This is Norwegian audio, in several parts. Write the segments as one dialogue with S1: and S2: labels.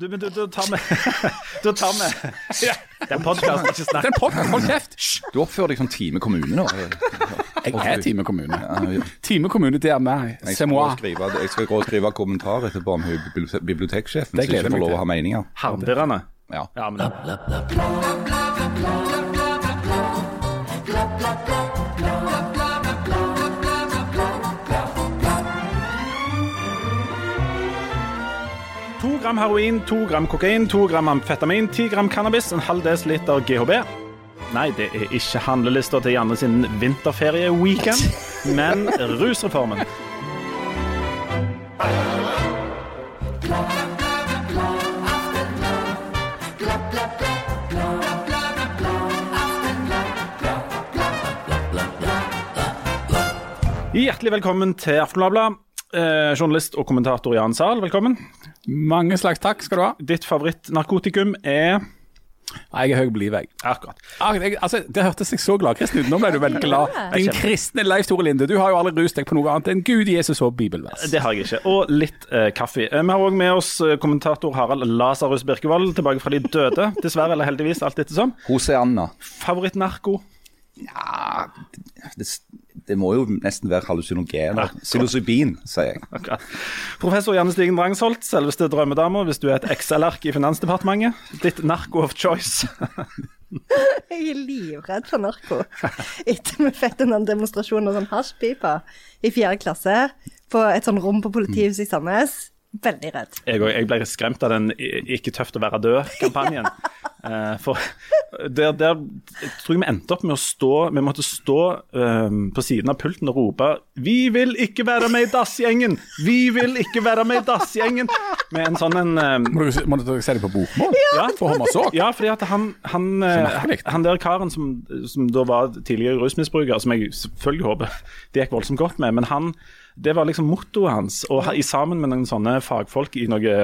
S1: Du, men du, du tar med Da tar vi Den podkasten, ikke snakk.
S2: Den podden, hold kjeft!
S3: Du oppfører deg som Time kommune nå.
S2: Jeg er Time kommune. Time kommune, det er meg.
S3: Jeg
S2: C'est
S3: skal, gå
S2: moi.
S3: og skrive, jeg skal gå og skrive kommentar etterpå om hun bibli- biblioteksjefen
S2: så
S3: ikke får lov å ha meninger.
S1: Harmdirrende.
S3: Ja.
S1: Ja, men To gram heroin, to gram kokain, to gram amfetamin, ti gram cannabis, en halv desiliter GHB. Nei, det er ikke handlelista til Janne sin vinterferie-weekend, men rusreformen. Hjertelig velkommen til Aftenbladet. Eh, journalist og kommentator Jan Zahl, velkommen.
S2: Mange slags takk skal du ha.
S1: Ditt favorittnarkotikum er
S2: Nei, Jeg er høy på livet, jeg.
S1: Akkurat.
S2: Ah, jeg altså, det hørtes jeg så glad gladkristen ut. Nå ble du veldig glad. Din kristne Leif Tore Linde, du har jo aldri rust deg på noe annet enn Gud, Jesus og bibelvers.
S1: Det har jeg ikke. Og litt eh, kaffe. Eh, Vi har òg med oss eh, kommentator Harald Lasarus Birkevold, tilbake fra de døde. Dessverre eller heldigvis, alt ettersom.
S3: Hoseanna.
S1: Favorittnarko?
S3: Ja, det, det må jo nesten være hallusinogener. Psilocybin, sier jeg.
S1: Okay. Professor Janne Stigen Drangsholt, selveste drømmedama hvis du er et Excel-ark i Finansdepartementet. Ditt narko of choice.
S4: Jeg er livredd for narko. Etter vi fikk en demonstrasjon av sånn hasjpipe i fjerde klasse på et sånn rom på politihuset i Sandnes. Veldig redd.
S1: Jeg, jeg ble skremt av den 'ikke tøft å være død'-kampanjen. Eh, for der, der tror jeg vi endte opp med å stå Vi måtte stå um, på siden av pulten og rope 'Vi vil ikke være med i dassgjengen! Vi vil ikke være med i dassgjengen!' Med en sånn en um,
S2: Må du, må du si det på bokmål?
S1: ja,
S2: For homosåk?
S1: Ja, fordi at han, han, eh, han der karen som, som da var tidligere rusmisbruker, som jeg selvfølgelig håper det gikk voldsomt godt med, men han det var liksom mottoet hans. Og i sammen med noen sånne fagfolk i noe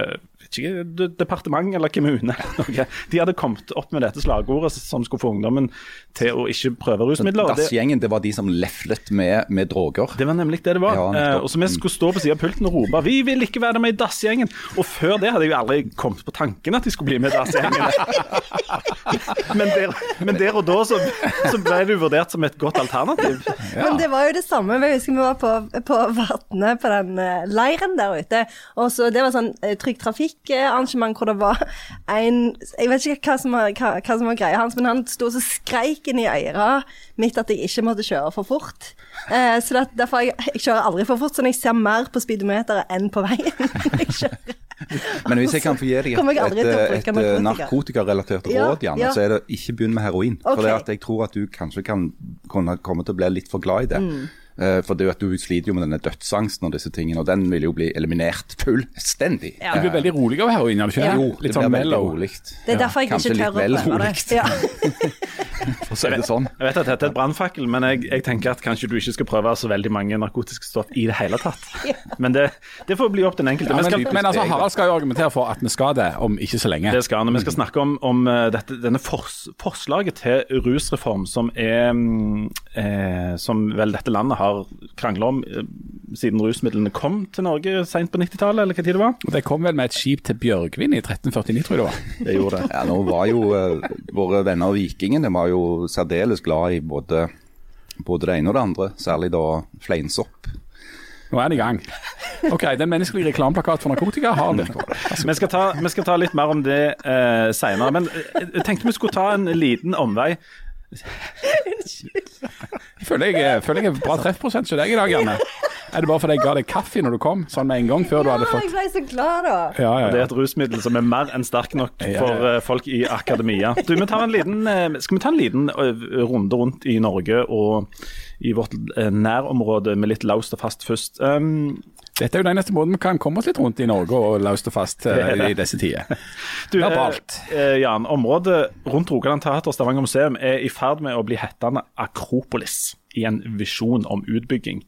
S1: vet ikke, departement eller kommune noe, De hadde kommet opp med dette slagordet som skulle få ungdommen til å ikke prøve rusmidler.
S3: Dassgjengen, det var de som leflet med, med droger.
S1: det var nemlig det det var.
S3: Ja,
S1: eh, og så vi skulle stå på siden av pulten og rope 'Vi vil ikke være med i dassgjengen'. Og før det hadde jeg jo aldri kommet på tanken at de skulle bli med i dassgjengen. men, der, men der og da så, så ble det jo vurdert som et godt alternativ.
S4: Men det var jo det samme. Jeg husker vi var på, på Vatne, på den eh, leiren der ute. Og så Det var sånn Trygg Trygg Trafikk-arrangement hvor det var en Jeg vet ikke hva som var, hva, hva som var greia hans, men han sto og så skreik inn i øret mitt at jeg ikke måtte kjøre for fort. Eh, så det, derfor jeg, jeg kjører aldri for fort, sånn jeg ser mer på speedometeret enn på veien. jeg kjører.
S3: Men hvis jeg kan få gi deg et, et, et, et
S4: narkotika.
S3: narkotikarelatert råd, Janne,
S4: ja.
S3: så er det ikke begynn med heroin. For
S4: Ok.
S3: det at jeg tror at du kanskje kan kunne komme til å bli litt for glad i det.
S4: Mm.
S3: Eh, for det er jo at du sliter jo med denne dødsangsten og disse tingene, og den vil jo bli eliminert fullstendig.
S4: Ja.
S2: Du blir veldig rolig av heroin, er du ikke?
S4: Ja.
S2: det?
S3: Jo,
S2: Litt
S3: det
S2: sånn mellow.
S3: rolig.
S4: Det er derfor jeg
S3: Kanskje
S4: ikke tør å prøve det. Ja.
S3: For å si det sånn.
S1: Jeg vet at dette er et brannfakkel, men jeg, jeg tenker at kanskje du ikke skal prøve så veldig mange narkotiske stoff i det hele tatt. Men det, det får bli opp til den enkelte.
S2: Ja, men,
S1: skal-
S2: men altså, Harald skal jo argumentere for at vi skal det om ikke så lenge.
S1: Det skal han. Vi skal snakke om, om eh, dette, denne fors, forslaget til rusreform, som er mm, eh, Som vel dette landet har krangla om eh, siden rusmidlene kom til Norge seint på 90-tallet, eller hva tid det var?
S2: Det kom vel med et skip til Bjørgvin i 1349, tror jeg det var.
S1: Det gjorde det.
S3: Ja, nå var jo uh, våre venner vikingene var jo særdeles glad i både, både det ene og det andre, særlig da fleinsopp.
S2: Nå er det i gang. Ok, Den menneskelige reklameplakat for narkotika har Birkevold.
S1: Vi skal, ta, vi skal ta litt mer om det eh, seinere. Men jeg tenkte vi skulle ta en liten omvei.
S2: Jeg føler jeg, jeg føler jeg er bra treffprosent hos deg i dag, Janne. Er det bare fordi jeg ga deg kaffe når du kom, sånn med en gang før du hadde
S4: Ja,
S2: fått
S4: jeg ble så glad da.
S2: Ja, ja,
S1: Det er et rusmiddel som er mer enn sterk nok
S2: Ja, ja.
S1: for eh, folk i akademia. Du, vi tar en liten, eh, skal vi ta en liten eh, runde rundt i Norge og i vårt eh, nærområde med litt laust og fast først? Um,
S2: Dette er jo den eneste måten vi kan komme oss litt rundt i Norge og løst og fast eh, i disse tider.
S1: Du,
S2: Det er på
S1: eh,
S2: alt.
S1: eh, Jan, området rundt Rogaland Teater og Stavanger museum er i ferd med å bli hettende Akropolis i en visjon om utbygging.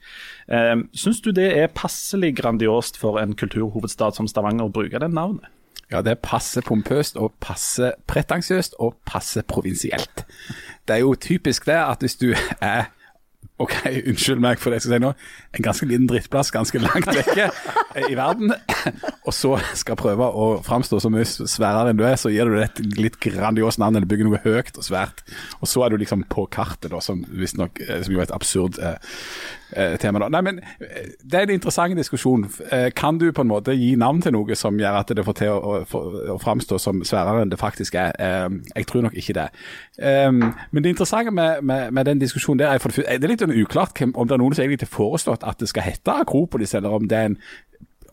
S1: Eh, Syns du det er passelig grandiost for en kulturhovedstad som Stavanger å bruke det navnet?
S2: Ja, det er passe pompøst og passe pretensiøst og passe provinsielt. Det er jo typisk det at hvis du er OK, unnskyld meg for det jeg skal si nå, en ganske liten drittplass ganske langt vekke eh, i verden, og så skal prøve å framstå så mye sværere enn du er, så gir du det et litt grandios navn, eller bygger noe høyt og svært, og så er du liksom på kartet, da, som visstnok Som jo er et absurd eh, eh, tema. da. Nei, men eh, Det er en interessant diskusjon. Eh, kan du på en måte gi navn til noe som gjør at det får til å, å, å framstå som sværere enn det faktisk er? Jeg tror nok ikke det. Men det interessante med, med, med den diskusjonen der er for det, det er litt sånn uklart om det er noen som egentlig har foreslått at det skal hete Akropolis, eller om det er en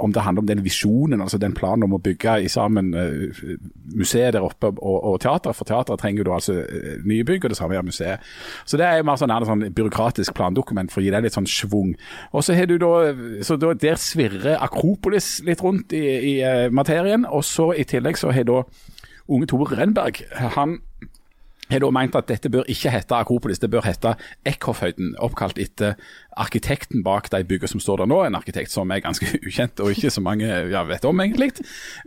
S2: om det handler om den visjonen, altså den planen om å bygge i sammen uh, museet der oppe og, og teateret. For teateret trenger du altså uh, nye bygg, og det samme gjør museet. Så det er mer sånn, en sånn byråkratisk plandokument for å gi det litt sånn schwung. Og så har du da, så da, Der svirrer Akropolis litt rundt i, i uh, materien. Og så i tillegg så har da unge Tore Renberg han har da meint at dette bør ikke hete Akropolis, det bør hete Eckhoffhøyden, oppkalt etter arkitekten bak de byggene som står der nå. En arkitekt som er ganske ukjent og ikke så mange ja, vet om, egentlig.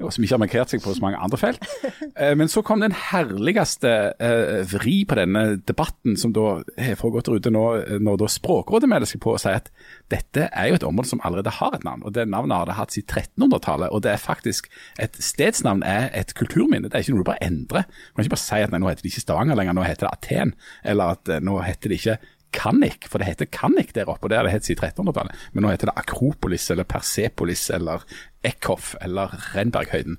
S2: Og som ikke har markert seg på så mange andre felt. Eh, men så kom den herligste eh, vri på denne debatten som da har foregått der ute nå, når da Språkrådet melder seg på og sier at dette er jo et område som allerede har et navn. og Det navnet har det hatt siden 1300-tallet. Og det er faktisk et stedsnavn er et kulturminne. Det er ikke noe du bare endrer. Du kan ikke bare si at nei, nå heter det ikke Stavanger lenger, nå heter det Aten. Eller at eh, nå heter det ikke Kannik, for det heter Kannik der oppe, og det har det hett siden 1300-tallet. Men nå heter det Akropolis eller Persepolis eller Eckhoff eller Renberghøyden.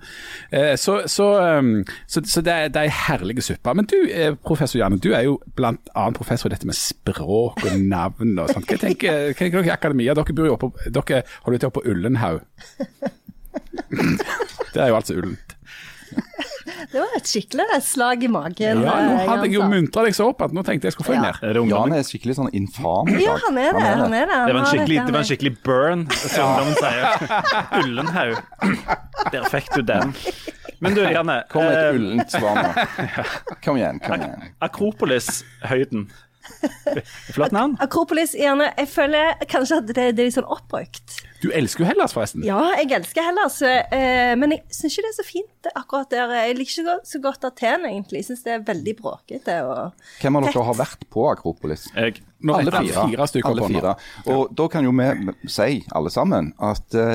S2: Eh, så, så, um, så, så det, er, det er herlige supper. Men du, eh, professor Janne, du er jo bl.a. professor i dette med språk og navn og sånt. Hva tenker dere i akademia? Dere bor jo oppe, dere holder til oppe på Ullenhaug. Det er jo altså ullent.
S4: Det var et skikkelig slag i magen.
S2: Ja, nå
S4: eh,
S2: hadde jeg jo muntra deg så opp at nå tenkte jeg skulle få
S4: en
S2: mer.
S1: Er
S3: Jan er skikkelig sånn infam.
S4: Ja, han er det. Han er det.
S1: Det var en skikkelig, det var en skikkelig burn, som ungdommen sier. Ullenhaug. Der fikk du den. Men du, Janne.
S3: Kom
S1: eh,
S3: et ullent svar nå. Kom igjen. kom igjen.
S1: Akropolis-høyden. Flott navn.
S4: Akropolis, gjerne. Jeg føler kanskje at det, det er litt sånn oppbrukt.
S2: Du elsker jo Hellas, forresten.
S4: Ja, jeg elsker Hellas, eh, men jeg syns ikke det er så fint akkurat der. Jeg liker ikke så godt Aten, egentlig. Jeg syns det er veldig bråkete. Og...
S3: Hvem av dere har vært på Akropolis?
S1: Jeg,
S2: Nå
S3: Alle fire.
S2: fire stykker
S3: alle
S2: på nå.
S3: fire. Og da kan jo vi si, alle sammen, at uh,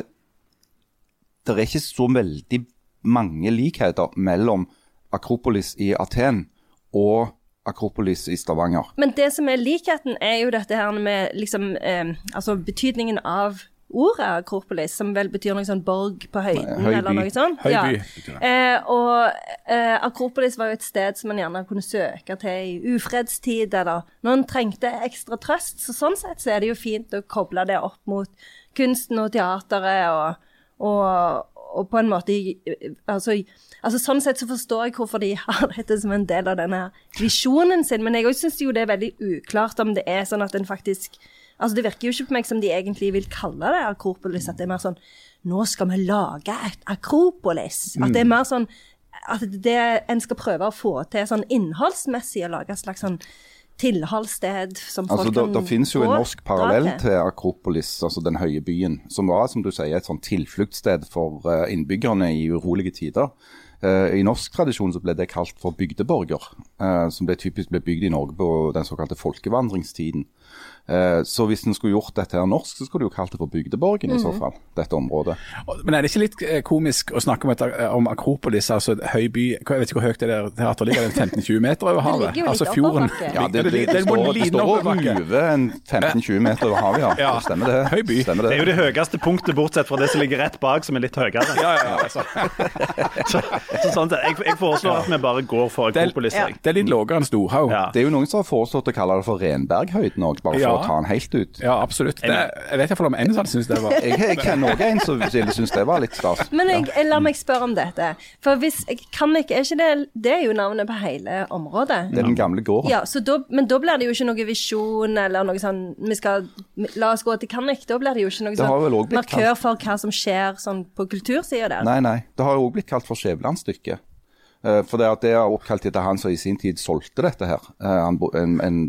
S3: det er ikke så veldig mange likheter mellom Akropolis i Aten og Akropolis i Stavanger.
S4: Men det som er likheten, er jo dette her med liksom eh, Altså betydningen av ordet Akropolis, som vel betyr noe sånn borg på høyden,
S3: Høy
S4: eller noe sånt.
S2: Høyby.
S4: Ja. Eh, og eh, Akropolis var jo et sted som man gjerne kunne søke til i ufredstid, eller når en trengte ekstra trøst. Så sånn sett så er det jo fint å koble det opp mot kunsten og teateret, og, og, og på en måte altså, altså Sånn sett så forstår jeg hvorfor de har dette som en del av denne visjonen sin, men jeg syns jo det er veldig uklart om det er sånn at en faktisk Altså Det virker jo ikke på meg som de egentlig vil kalle det Akropolis, at det er mer sånn Nå skal vi lage et Akropolis. At det er mer sånn at det en skal prøve å få til sånn innholdsmessig, å lage et slags sånn tilholdssted som folk
S3: Altså, da,
S4: kan
S3: finnes jo en norsk parallell til Akropolis, altså den høye byen, som var som du sier, et sånn tilfluktssted for eh, innbyggerne i urolige tider. Eh, I norsk tradisjon så ble det kalt for bygdeborger, eh, som ble typisk ble bygd i Norge på den såkalte folkevandringstiden. Eh, Så hvis en skulle gjort dette her norsk, så skulle du jo kalt det for bygdeborgen i så fall, dette området.
S2: Men er det ikke litt eh, komisk å snakke om, et, eh, om Akropolis, altså et høy by Jeg vet ikke hvor høyt det der teateret ligger, er 15-20 meter over havet? altså fjorden.
S3: Ja, det, det, det,
S2: det
S3: står, det står og
S2: oppoverbakke.
S3: ruver 15-20 meter over havet, ja.
S2: Ja.
S3: Det Stemmer det?
S2: Høy by.
S3: Stemmer
S1: det
S3: det?
S1: er jo det høyeste punktet, bortsett fra det som ligger rett bak, som er litt høyere.
S2: Ja, ja, altså.
S1: Så, så sånn, jeg, jeg foreslår at vi bare går for
S2: Det
S1: Akropolis.
S4: Ja.
S2: Det er litt lavere enn Storhaug.
S1: Ja.
S3: Det er jo noen som har foreslått å kalle det for Renberghøyden òg, bare for Ta den helt ut.
S2: Ja, absolutt. Det, jeg vet iallfall om en som syns det var
S3: Jeg, jeg kjenner òg en som syns det var litt stas.
S4: Men jeg, jeg, la meg spørre om dette. For hvis kan ikke, er ikke det Det er jo navnet på hele området.
S3: Det er den gamle gården.
S4: Ja, så da, Men da blir det jo ikke noe visjon eller noe sånn vi skal, La oss gå til Kannik. Da blir det jo ikke noe
S3: Det har vel
S4: sånn markør for hva som skjer sånn på kultursida der.
S3: Nei, nei. Det har jo òg blitt kalt for Skjævelandstykket. Eh, For det, at det er oppkalt etter han som i sin tid solgte dette her. Eh, En, en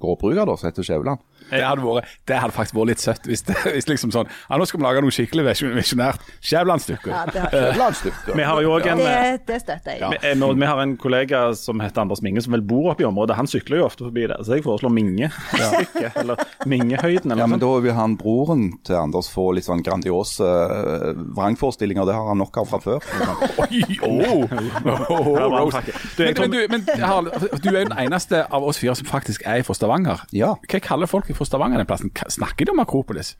S3: gårdbruker da, som heter Skjæveland.
S2: Det hadde, vært, det hadde faktisk vært litt søtt hvis, det, hvis liksom sånn ja, Nå skal vi lage noe skikkelig visjon- visjonært. Skjævlandstykker.
S4: Ja, det.
S1: Vi har jo òg en
S4: det, det støtter jeg.
S1: Vi, eh, vi har en kollega som heter Anders Minge, som vel bor oppe i området. Han sykler jo ofte forbi der, så jeg foreslår Minge-stykket. Eller Mingehøyden, eller
S3: Ja,
S1: noe
S3: men. Da vil han broren til Anders få litt sånn grandiose uh, vrangforestillinger. Det har han nok av fra før.
S2: Oi, oh,
S1: Du,
S2: Men, du, men Harald, du er jo den eneste av oss fire som faktisk er fra Stavanger.
S3: Ja.
S2: Hva kaller folk fra Stavanger den plassen? Snakker de om Akropolis?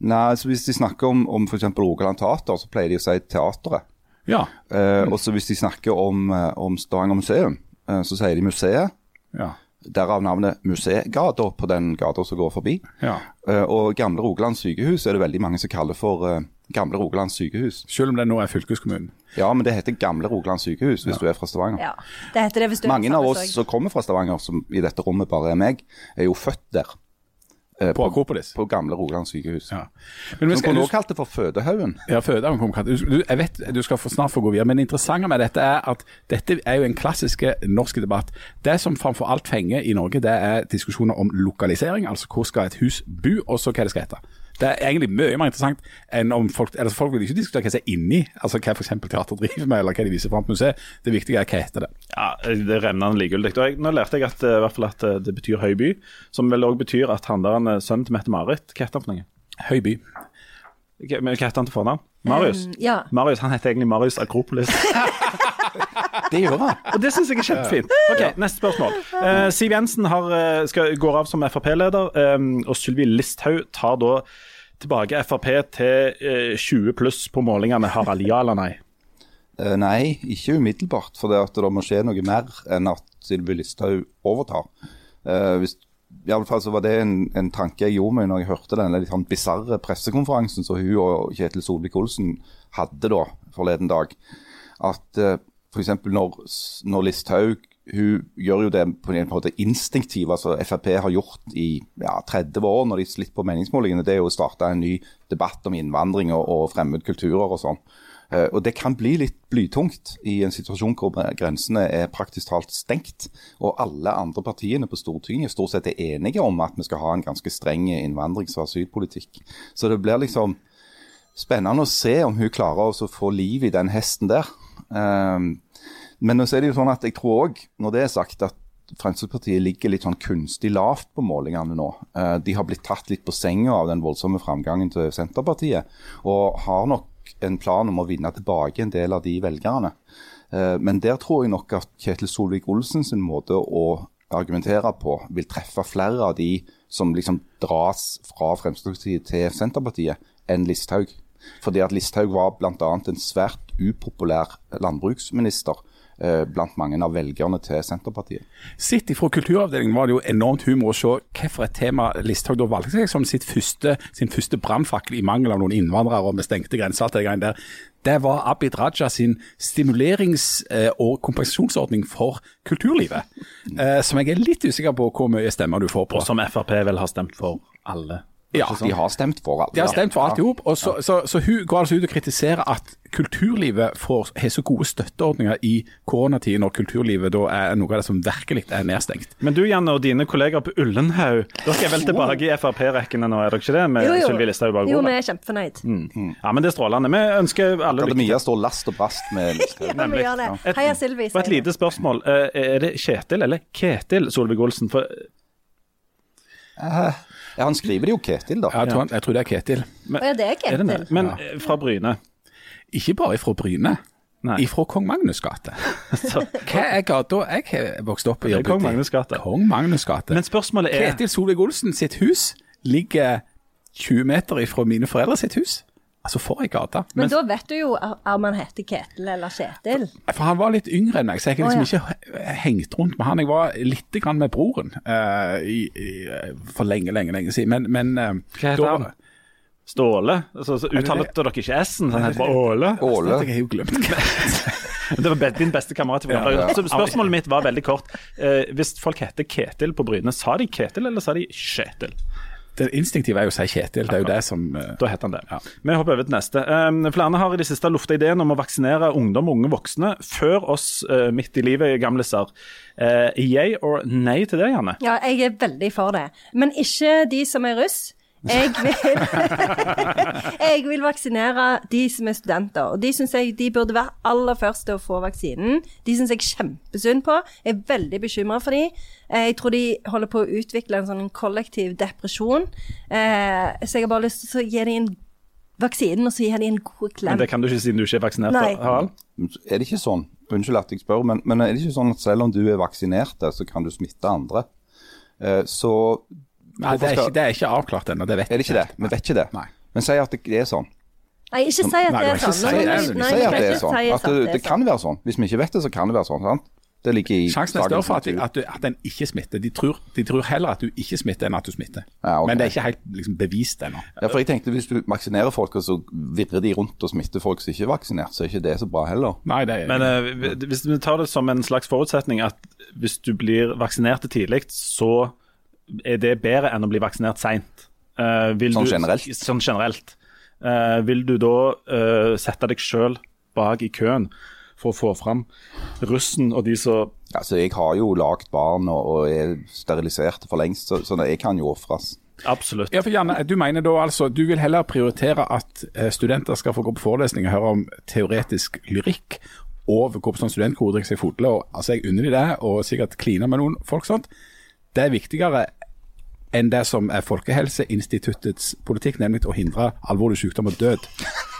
S3: Nei, altså Hvis de snakker om, om f.eks. Rogaland Teater, så pleier de å si teateret.
S2: Ja.
S3: Eh, og så hvis de snakker om, eh, om Stavanger museum, eh, så sier de museet.
S2: ja.
S3: Derav navnet Museegata på den gata som går forbi.
S2: ja.
S3: Eh, og Gamle Rogaland sykehus er det veldig mange som kaller for eh, Gamle Rogaland sykehus.
S2: Selv om det nå er fylkeskommunen.
S3: Ja, men det heter Gamle Rogaland sykehus hvis du er fra Stavanger.
S4: Ja, det heter det hvis du er
S3: Mange av oss
S4: også.
S3: som kommer fra Stavanger, som i dette rommet bare er meg, er jo født der. eh,
S2: På Akropolis.
S3: På Gamle Rogaland sykehus.
S2: Ja. Men vi skal,
S3: kunne også kalt det for Fødehaugen.
S2: ja, Fødehaugen kom kalt det. du, jeg vet du skal få snart få gå videre, men det interessante med dette er at dette er jo en klassisk norsk debatt. Det som framfor alt fenger i Norge, det er diskusjoner om lokalisering. Altså hvor skal et hus bo, og så hva det skal hete. Det er egentlig mye mer interessant enn om folk altså Folk vil ikke diskutere hva som er inni, altså hva f.eks. teater driver med, eller hva de viser fram på museet. Det viktige er hva heter det.
S1: Ja, det renner likegyldig. Nå lærte jeg at, eh, i hvert fall at eh, det betyr høyby, som vel òg betyr at han der, er sønnen til Mette-Marit Hva heter han for noe?
S2: Høyby.
S1: Men hva heter han til fornavn? Marius?
S4: Mm, ja.
S1: Marius, Han heter egentlig Marius Akropolis.
S3: Det gjør han.
S1: Og det syns jeg er kjempefint. Ok, Neste spørsmål. Uh, Siv Jensen har, eh, skal, går av som Frp-leder, um, og Sylvi Listhaug tar da tilbake Frp til uh, 20 pluss på målingene. Harald, ja eller nei?
S3: Uh, nei, ikke umiddelbart. For det, at det må skje noe mer enn at Sylvi Listhaug overtar. Eh, hvis, i alle fall så var det en, en tanke jeg gjorde meg når jeg hørte den litt sånn bisarre pressekonferansen som hun og Kjetil Solvik-Olsen hadde da forleden dag. At eh, f.eks. Når, når Listhaug hun gjør jo det på en måte instinktivt. altså Frp har gjort i ja, 30 år når de slitt på meningsmålingene, det er jo å starte en ny debatt om innvandring og, og fremmedkulturer og sånn. Eh, og Det kan bli litt blytungt i en situasjon hvor grensene er praktisk talt stengt. Og alle andre partiene på Stortinget stort sett er enige om at vi skal ha en ganske streng innvandrings- og asylpolitikk. Så det blir liksom spennende å se om hun klarer å få liv i den hesten der. Um, men så er det jo sånn at jeg tror òg, når det er sagt, at Fremskrittspartiet ligger litt sånn kunstig lavt på målingene nå. Eh, de har blitt tatt litt på senga av den voldsomme framgangen til Senterpartiet, og har nok en plan om å vinne tilbake en del av de velgerne. Eh, men der tror jeg nok at Kjetil Solvik-Olsen sin måte å argumentere på vil treffe flere av de som liksom dras fra Fremskrittspartiet til Senterpartiet, enn Listhaug. Fordi at Listhaug var bl.a. en svært upopulær landbruksminister eh, blant mange av velgerne til Senterpartiet.
S2: Sitt ifra kulturavdelingen var det jo enormt humor å se hvilket tema Listhaug da valgte seg som sitt første, sin første brannfakkel i mangel av noen innvandrere og med stengte grenser. til det der. Det var Abid Raja sin stimulerings- eh, og kompensasjonsordning for kulturlivet. Eh, som jeg er litt usikker på hvor mye stemmer du får på.
S1: Og som Frp vel har stemt for alle.
S2: Ja,
S3: De har stemt for alt.
S2: de har stemt for alt i hop. Så, så, så hun går altså ut og kritiserer at kulturlivet får, har så gode støtteordninger i koronatiden, når kulturlivet da er noe av det som virkelig er nedstengt.
S1: Men du Janne og dine kolleger på Ullenhaug, dere er vel tilbake i Frp-rekkene nå, er dere ikke det? Med
S4: Jo, jo.
S1: Sylvi Listhaug bak
S4: Jo, vi er kjempefornøyd.
S1: Ja, men det er strålende. Vi ønsker alle lykke
S3: Akademia
S1: til.
S3: står last og brast med Listhaug.
S4: Ja, vi gjør det.
S1: Et-
S4: Heia Sylvi.
S1: Og et lite spørsmål. Eh, Er det Kjetil eller Ketil Solvik-Olsen? For
S3: Ja, han skriver det jo Ketil, da.
S2: Jeg tror, jeg tror det er Ketil.
S4: Men, ja, det er
S1: er det? Men ja. fra Bryne.
S2: Ikke bare ifra Bryne.
S1: Nei.
S2: Ifra Kong Magnus gate. Hva er gata jeg har vokst opp i?
S1: Kong? Magnus gate.
S2: Kong Magnus gate.
S1: men spørsmålet er
S2: Ketil Solvik-Olsen sitt hus ligger 20 meter ifra mine foreldre sitt hus. Altså, for ei gate.
S4: Men da vet du jo om han heter Ketil eller Kjetil.
S2: For han var litt yngre enn meg, så jeg har liksom
S4: Å,
S2: ikke hengt rundt med han. Jeg var litt grann med broren uh, i, i, for lenge, lenge lenge siden. Men, men uh,
S1: Hva heter
S2: da-
S1: han? Ståle? Altså, så uttalte dere ikke S-en? Så han heter bare Åle?
S3: Åle.
S2: Jeg har jo glemt
S1: Det var din beste kamerat.
S3: Ja, ja.
S1: Så spørsmålet mitt var veldig kort. Uh, hvis folk heter Ketil på Bryne, sa de Ketil eller sa de Kjetil?
S2: Det instinktive er jo å si Kjetil. Det er jo det som uh,
S1: Da heter han det.
S2: Ja.
S1: Vi hopper over til neste. Um, flere har i det siste lufta ideen om å vaksinere ungdom og unge voksne før oss uh, midt i livet gamliser. Uh, yay or nei til det, Janne?
S4: Ja, jeg er veldig for det. Men ikke de som er russ. Jeg vil, jeg vil vaksinere de som er studenter. Og de syns jeg de burde være aller først til å få vaksinen. De syns jeg er kjempesynd på. Jeg er veldig bekymra for de. Eh, Jeg tror de holder på å utvikle en sånn kollektiv depresjon. Eh, Så jeg har bare lyst til å gi dem en vaksinen, og så gi dem en god klem.
S1: Men det kan du ikke siden du ikke er vaksinert.
S4: Nei.
S1: Harald.
S3: Er det ikke sånn, unnskyld at jeg spør, men, men er det ikke sånn at selv om du er vaksinert, så kan du smitte andre? Eh, så
S2: Nei, det er, ikke, det er ikke avklart ennå. Det vet
S3: er det ikke det. Vi vet ikke det.
S2: Nei.
S3: Men si at det er sånn.
S4: Nei, ikke si at det er sånn.
S2: si
S4: Nei, ikke
S3: Si at det er sånn. At det,
S4: det
S3: kan
S4: sånn.
S3: være sånn. Hvis vi ikke vet det, så kan det være sånn. sant? Det ligger i
S2: Sjansen er større for at, at, du, at den ikke smitter. De tror, de tror heller at du ikke smitter, enn at du smitter.
S3: Ja, okay.
S2: Men det er ikke helt liksom, bevist ennå.
S3: Ja, for jeg tenkte Hvis du vaksinerer folk, og så virrer de rundt og smitter folk som ikke er vaksinert, så er ikke det så bra heller.
S2: Nei, det er
S1: Men uh, hvis vi tar det som en slags forutsetning at hvis du blir vaksinert tidlig, så er det bedre enn å bli vaksinert seint.
S3: Sånn generelt?
S1: Sånn generelt. Eh, vil du da uh, sette deg sjøl bak i køen for å få fram russen og de som
S3: Altså, Jeg har jo lagd barn og, og er sterilisert for lengst, så, så jeg kan jo ofres.
S1: Absolutt.
S2: Ja, for Janne, du mener da altså, du vil heller prioritere at eh, studenter skal få gå på forelesning og høre om teoretisk lyrikk, og gå på sånn studentkor og drikke seg fotle, og altså jeg unner de det, og sikkert kline med noen folk sånt. Det er viktigere enn det som er Folkehelseinstituttets politikk, nemlig å hindre alvorlig sykdom og død.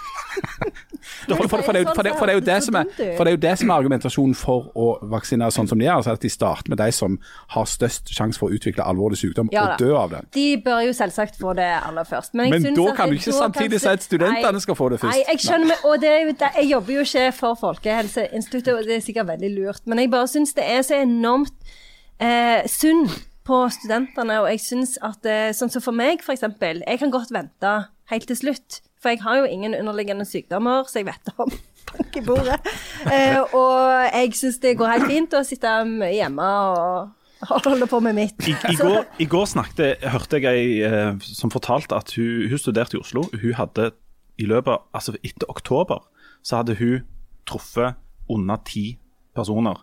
S2: For, det, er jo- det, som er, argumentasjonen for å vaksinere sånn som de gjør. Altså at de starter med de som har størst sjanse for å utvikle alvorlig sykdom
S4: Ja
S2: og dø av det.
S4: De bør jo selvsagt få det aller først. Men,
S2: Men da kan du ikke samtidig si at studentene skal få det først.
S4: Nei, jeg skjønner, men, og det det, jeg jobber jo ikke for Folkehelseinstituttet, og det er sikkert veldig lurt. Men jeg bare syns det er så enormt eh, synd på studentene, og jeg syns at eh, Sånn som for meg, eksempel. Jeg kan godt vente helt til slutt. For jeg har jo ingen underliggende sykdommer, så jeg vet om bank i bordet. Eh, og jeg syns det går helt fint å sitte hjemme og holde på med mitt.
S1: I, i, går, I går snakket, hørte jeg ei eh, som fortalte at hun, hun studerte i Oslo. Hun hadde i løpet altså etter oktober så hadde hun truffet under ti personer.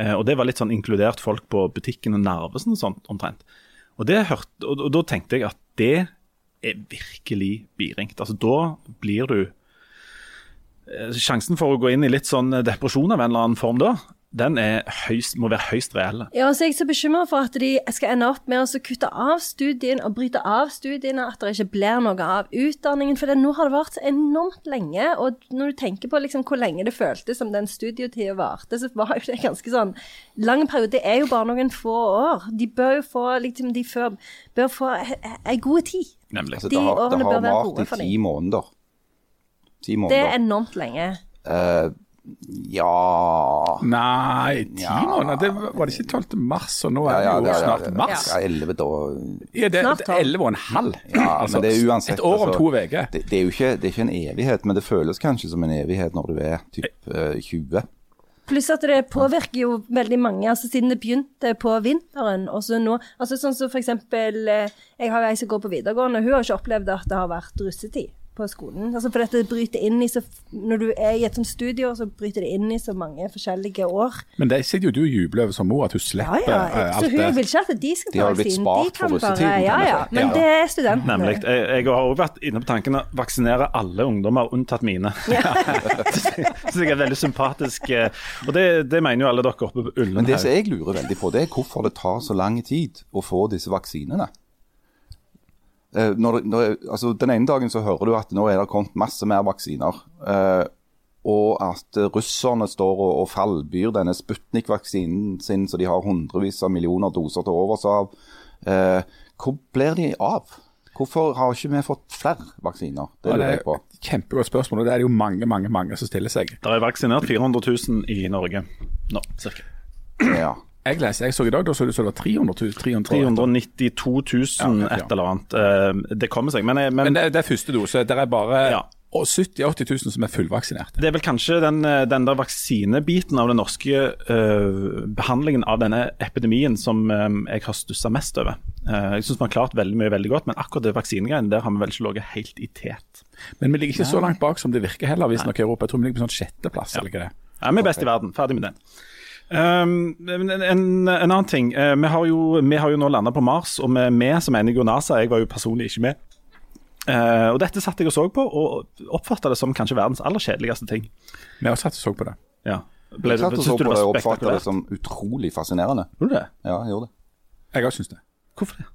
S1: Eh, og det var litt sånn inkludert folk på butikken og Narvesen og sånt omtrent. Og, hørte, og, og da tenkte jeg at det er virkelig biringt. Altså da blir du eh, Sjansen for å gå inn i litt sånn depresjon av en eller annen form da, den er høyst, må være høyst reell.
S4: Ja, så er så bekymra for at de skal ende opp med å kutte av studien og bryte av studiene, at det ikke blir noe av utdanningen. For det, nå har det vart så enormt lenge, og når du tenker på liksom hvor lenge det føltes som den studietida varte, så var jo det ganske sånn lang periode. Det er jo bare noen få år. De bør jo få liksom, de før, bør få ei god tid.
S1: Nemlig.
S3: Altså,
S4: De
S3: det har, det
S4: årene
S3: har
S4: bør være
S3: vart
S4: gode
S3: i
S4: for
S3: ti måneder. Ti
S4: Det er enormt lenge.
S3: Eh, ja
S2: Nei, ti
S3: Ja.
S2: måneder? Det var var det ikke 12. mars, og nå
S3: Ja,
S2: er det
S3: ja,
S2: jo
S3: ja, ja,
S2: snart mars?
S3: Ja, 11 da.
S2: Ja, det
S4: Snart
S2: er
S4: tolv.
S2: 11 og en halv.
S3: Ja,
S2: Altså,
S3: men det er uansett
S2: Et år om
S3: altså,
S2: to uker.
S3: Det, det er jo ikke, det er ikke en evighet, men det føles kanskje som en evighet når du er typ uh, 20.
S4: Pluss at det påvirker jo veldig mange, altså siden det begynte på vinteren. og så nå, altså Sånn som for eksempel eh, Jeg har jo ei som går på videregående, hun har ikke opplevd at det har vært russetid på skolen. Altså For dette bryter inn i så Når du er i et sånt studio, så bryter det inn i så mange forskjellige år.
S2: Men det sitter jo du og jubler over som mor, at hun slipper
S4: Ja,
S2: ja.
S4: ja.
S2: det.
S4: Så hun
S2: det.
S4: vil ikke at de skal ta vaksinen. De kan bare Ja, ja. Men
S2: Ja.
S4: det er studentene.
S1: Nemlig. Jeg, jeg har også vært inne på tanken å vaksinere alle ungdommer, unntatt mine. Så jeg er veldig sympatisk. eh, Og det, det mener jo alle dere oppe på Ullen
S3: Men det som jeg lurer veldig på, det er hvorfor det tar så lang tid å få disse vaksinene. Eh, Når, når, altså, den ene dagen så hører du at nå er det kommet masse mer vaksiner. eh, og at russerne står og, og fallbyr denne Sputnik-vaksinen sin, så de har hundrevis av millioner doser til overs av. Eh, hvor blir de av? Hvorfor har ikke vi fått flere vaksiner? Det
S2: Ja,
S3: lurer
S2: det
S3: jeg på.
S2: kjempegodt spørsmål, og det er det jo mange, mange mange som stiller seg.
S1: Det er vaksinert 400 000 i Norge nå, cirka.
S3: Ja.
S2: Jeg leser, jeg så i dag, da så det var 300 000. 300
S1: 392 000
S2: Ja, ja.
S1: et eller annet. Eh, Det kommer seg. Men, jeg- men
S2: Men det, det er første dose. Det er bare
S1: Ja.
S2: 70 000-80 000 som er fullvaksinerte.
S1: Det er vel kanskje den, eh, den der vaksinebiten av den norske uh, behandlingen av denne epidemien som eh, jeg har stussa mest over. Uh, jeg syns vi har klart veldig mye veldig godt, men akkurat det vaksinegreiene der har vi vel ikke ligget helt i tet.
S2: Men vi ligger ikke så langt bak som det virker heller, visstnok i Europa. Jeg tror vi ligger på sånn sjetteplass. eller ikke det?
S1: Ja, vi er best i verden. Ferdig med det. Um, en, en, en annen ting. Uh, vi, har jo, vi har jo nå landa på Mars, og med vi som enige jeg NASA. Jeg var jo personlig ikke med. Uh, og Dette satt jeg og så på, og oppfatta det som kanskje verdens aller kjedeligste ting.
S2: Vi har satt og så på det.
S1: Ja. Ble,
S3: Jeg satt og så på det og oppfattet det som utrolig fascinerende.
S1: Gjorde du det?
S3: Ja, jeg gjorde det.
S2: Jeg òg syns det.
S1: Hvorfor det?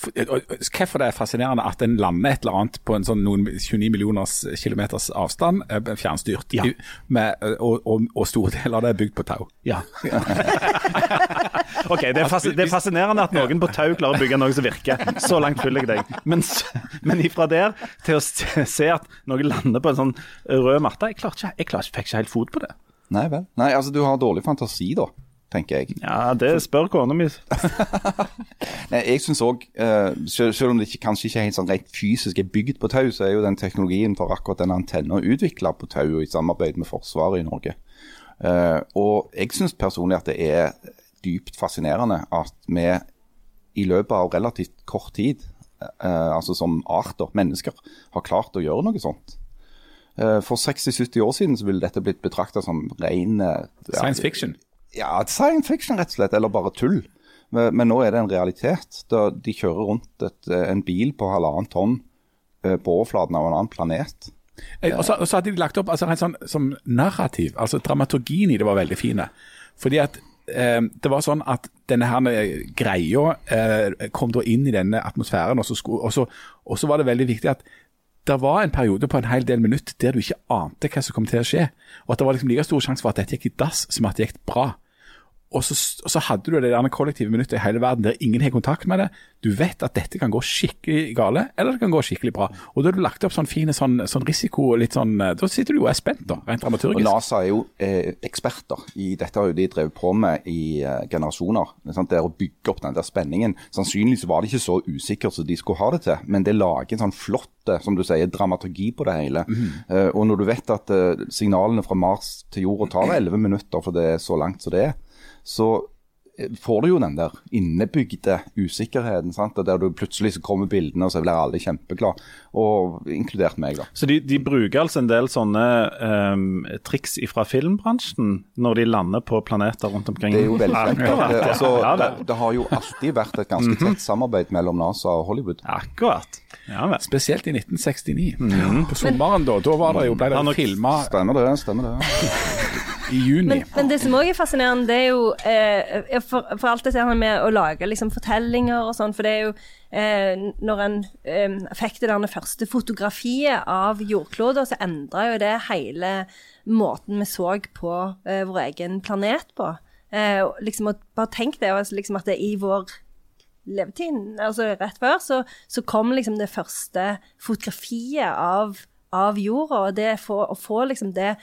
S2: Og Hvorfor det er fascinerende at en lander et eller annet på en sånn noen 29 millioners kilometers avstand, eh, fjernstyrt,
S1: Ja.
S2: med, eh, og, og, og store deler av det er bygd på tau.
S1: Ja. ok, det er, det er fascinerende at noen på tau klarer å bygge noe som virker. Så langt følger jeg deg. Men, men ifra der til å se at noe lander på en sånn rød matte Jeg, klarte ikke, jeg klarte, fikk ikke helt fot på det.
S3: Nei vel. Nei, altså du har dårlig fantasi da, tenker jeg.
S1: Ja, Det spør kona mi.
S3: Nei, jeg synes også, eh, selv, selv om det ikke, kanskje ikke helt sånn rent fysisk er bygd på tau, så er jo den teknologien for akkurat den antenna utvikla på tau i samarbeid med Forsvaret i Norge. Eh, og jeg syns personlig at det er dypt fascinerende at vi i løpet av relativt kort tid, eh, altså som arter, mennesker, har klart å gjøre noe sånt. Eh, for 60-70 år siden så ville dette blitt betrakta som ren ja,
S2: Science fiction.
S3: ja, science fiction rett og slett, eller bare tull. Men, men nå er det en realitet. Da de kjører rundt et, eh, en bil på halvannet tonn eh, på overflaten av en annen planet.
S2: Eh, Og så, hadde de lagt opp altså, en sånn som narrativ, altså dramaturgien i det var veldig fine. Fordi at eh, det var sånn at denne her greia eh, kom da inn i denne atmosfæren, og, så, og så var det veldig viktig at det var en periode på en hel del minutter der du ikke ante hva som kom til å skje. Og at det var liksom like stor sjanse for at dette gikk i dass som at det gikk bra. Og så, og så hadde du det der kollektive minuttet i hele verden der ingen har kontakt med det. Du vet at dette kan gå skikkelig gale, eller det kan gå skikkelig bra. Og da har du lagt opp sånn fine sånn, sånn risiko litt sånn Da sitter du og er spent, da, rent
S3: Og
S2: dramaturgisk.
S3: NASA er jo eh, eksperter i dette har jo de drevet på med i eh, generasjoner. Er sant? Det er å bygge opp den der spenningen. Sannsynligvis var det ikke så usikkert som de skulle ha det til, men det lager en sånn flott eh, som du sier, dramaturgi på det hele. Eh, og når du vet at eh, signalene fra Mars til jorda tar 11 minutter, for det er så langt som det er, så eh, får du jo den der innebygde usikkerheten. sant? Der du plutselig så kommer bildene, og så blir alle kjempeglade. Og inkludert meg, da.
S1: Så de, de bruker altså en del sånne um, triks fra filmbransjen når de lander på planeter rundt omkring?
S3: Det er jo veldig kjent. Det, altså, det, det har jo alltid vært et ganske tett samarbeid mellom NASA og Hollywood.
S1: Akkurat. Ja.
S2: Spesielt i 1969. På sommeren da. Da var det jo, ble det filma
S3: Stemmer det. stemmer det.
S2: i juni.
S4: Men, men det som òg er fascinerende, det er jo eh, for, for alt dette her med å lage liksom, fortellinger og sånn, for det er jo eh, Når en eh, fikk det der første fotografiet av jordkloden, så endra jo det hele måten vi så på eh, vår egen planet på. Eh, liksom, og bare tenk det, altså, liksom at det er i vår levetid, altså rett før, så, så kom liksom det første fotografiet av, av jorda. Og det få, å få liksom det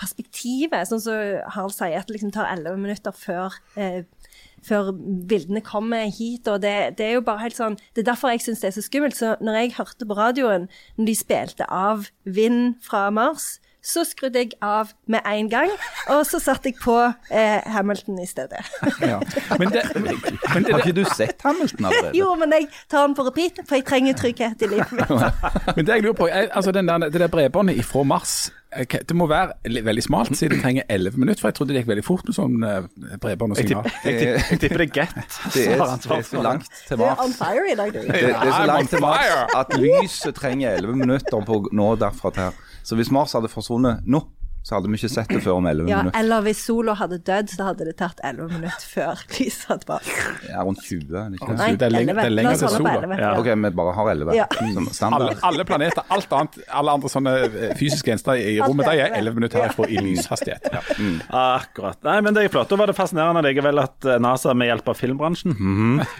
S4: perspektivet, sånn som Harald sier, at det liksom tar elleve minutter før eh, før bildene kommer hit, og det, det er jo bare helt sånn Det er derfor jeg syns det er så skummelt. Så når jeg hørte på radioen, når de spilte av Vind fra Mars, så skrudde jeg av med en gang, og så satte jeg på eh, Hamilton i stedet.
S2: Ja. Men det, men det,
S3: Har ikke du sett Hamilton allerede?
S4: Jo, men jeg tar den på repeat, for jeg trenger trygghet i livet mitt.
S2: Men det jeg lurer på, er, altså den der, det der bredbåndet ifra Mars eh, Det må være veldig smalt, siden det trenger 11 minutter. For jeg trodde det gikk veldig fort med sånn eh, bredbånd og signal.
S1: jeg tipper, det er Get.
S3: Det er, det er så langt til
S4: Du er on
S3: Mars.
S4: fire i dag, du.
S3: Det, det er så langt til Mars at lyset trenger 11 minutter på å nå derfra til her. Så hvis Mars hadde forsvunnet nå, så hadde vi ikke sett det før om 11
S4: Ja,
S3: minutter.
S4: eller hvis sola hadde dødd, så hadde det tatt 11 minutter før lyset hadde bare
S3: Ja, rundt 20, er ikke?
S4: Nei,
S2: det er lenge- det er lenger til sola.
S4: 11,
S1: Ja.
S3: Ok, vi bare har 11
S4: Ja.
S3: som
S2: Alle,
S3: standard.
S2: alle planeter, alt annet, alle andre sånne eh, fysiske gjenstander i rommet, de er 11 minutter herfra i lyshastighet. Ja.
S1: Akkurat. Nei, men det er flott. Da var det fascinerende likevel at eh, NASA med hjelp av filmbransjen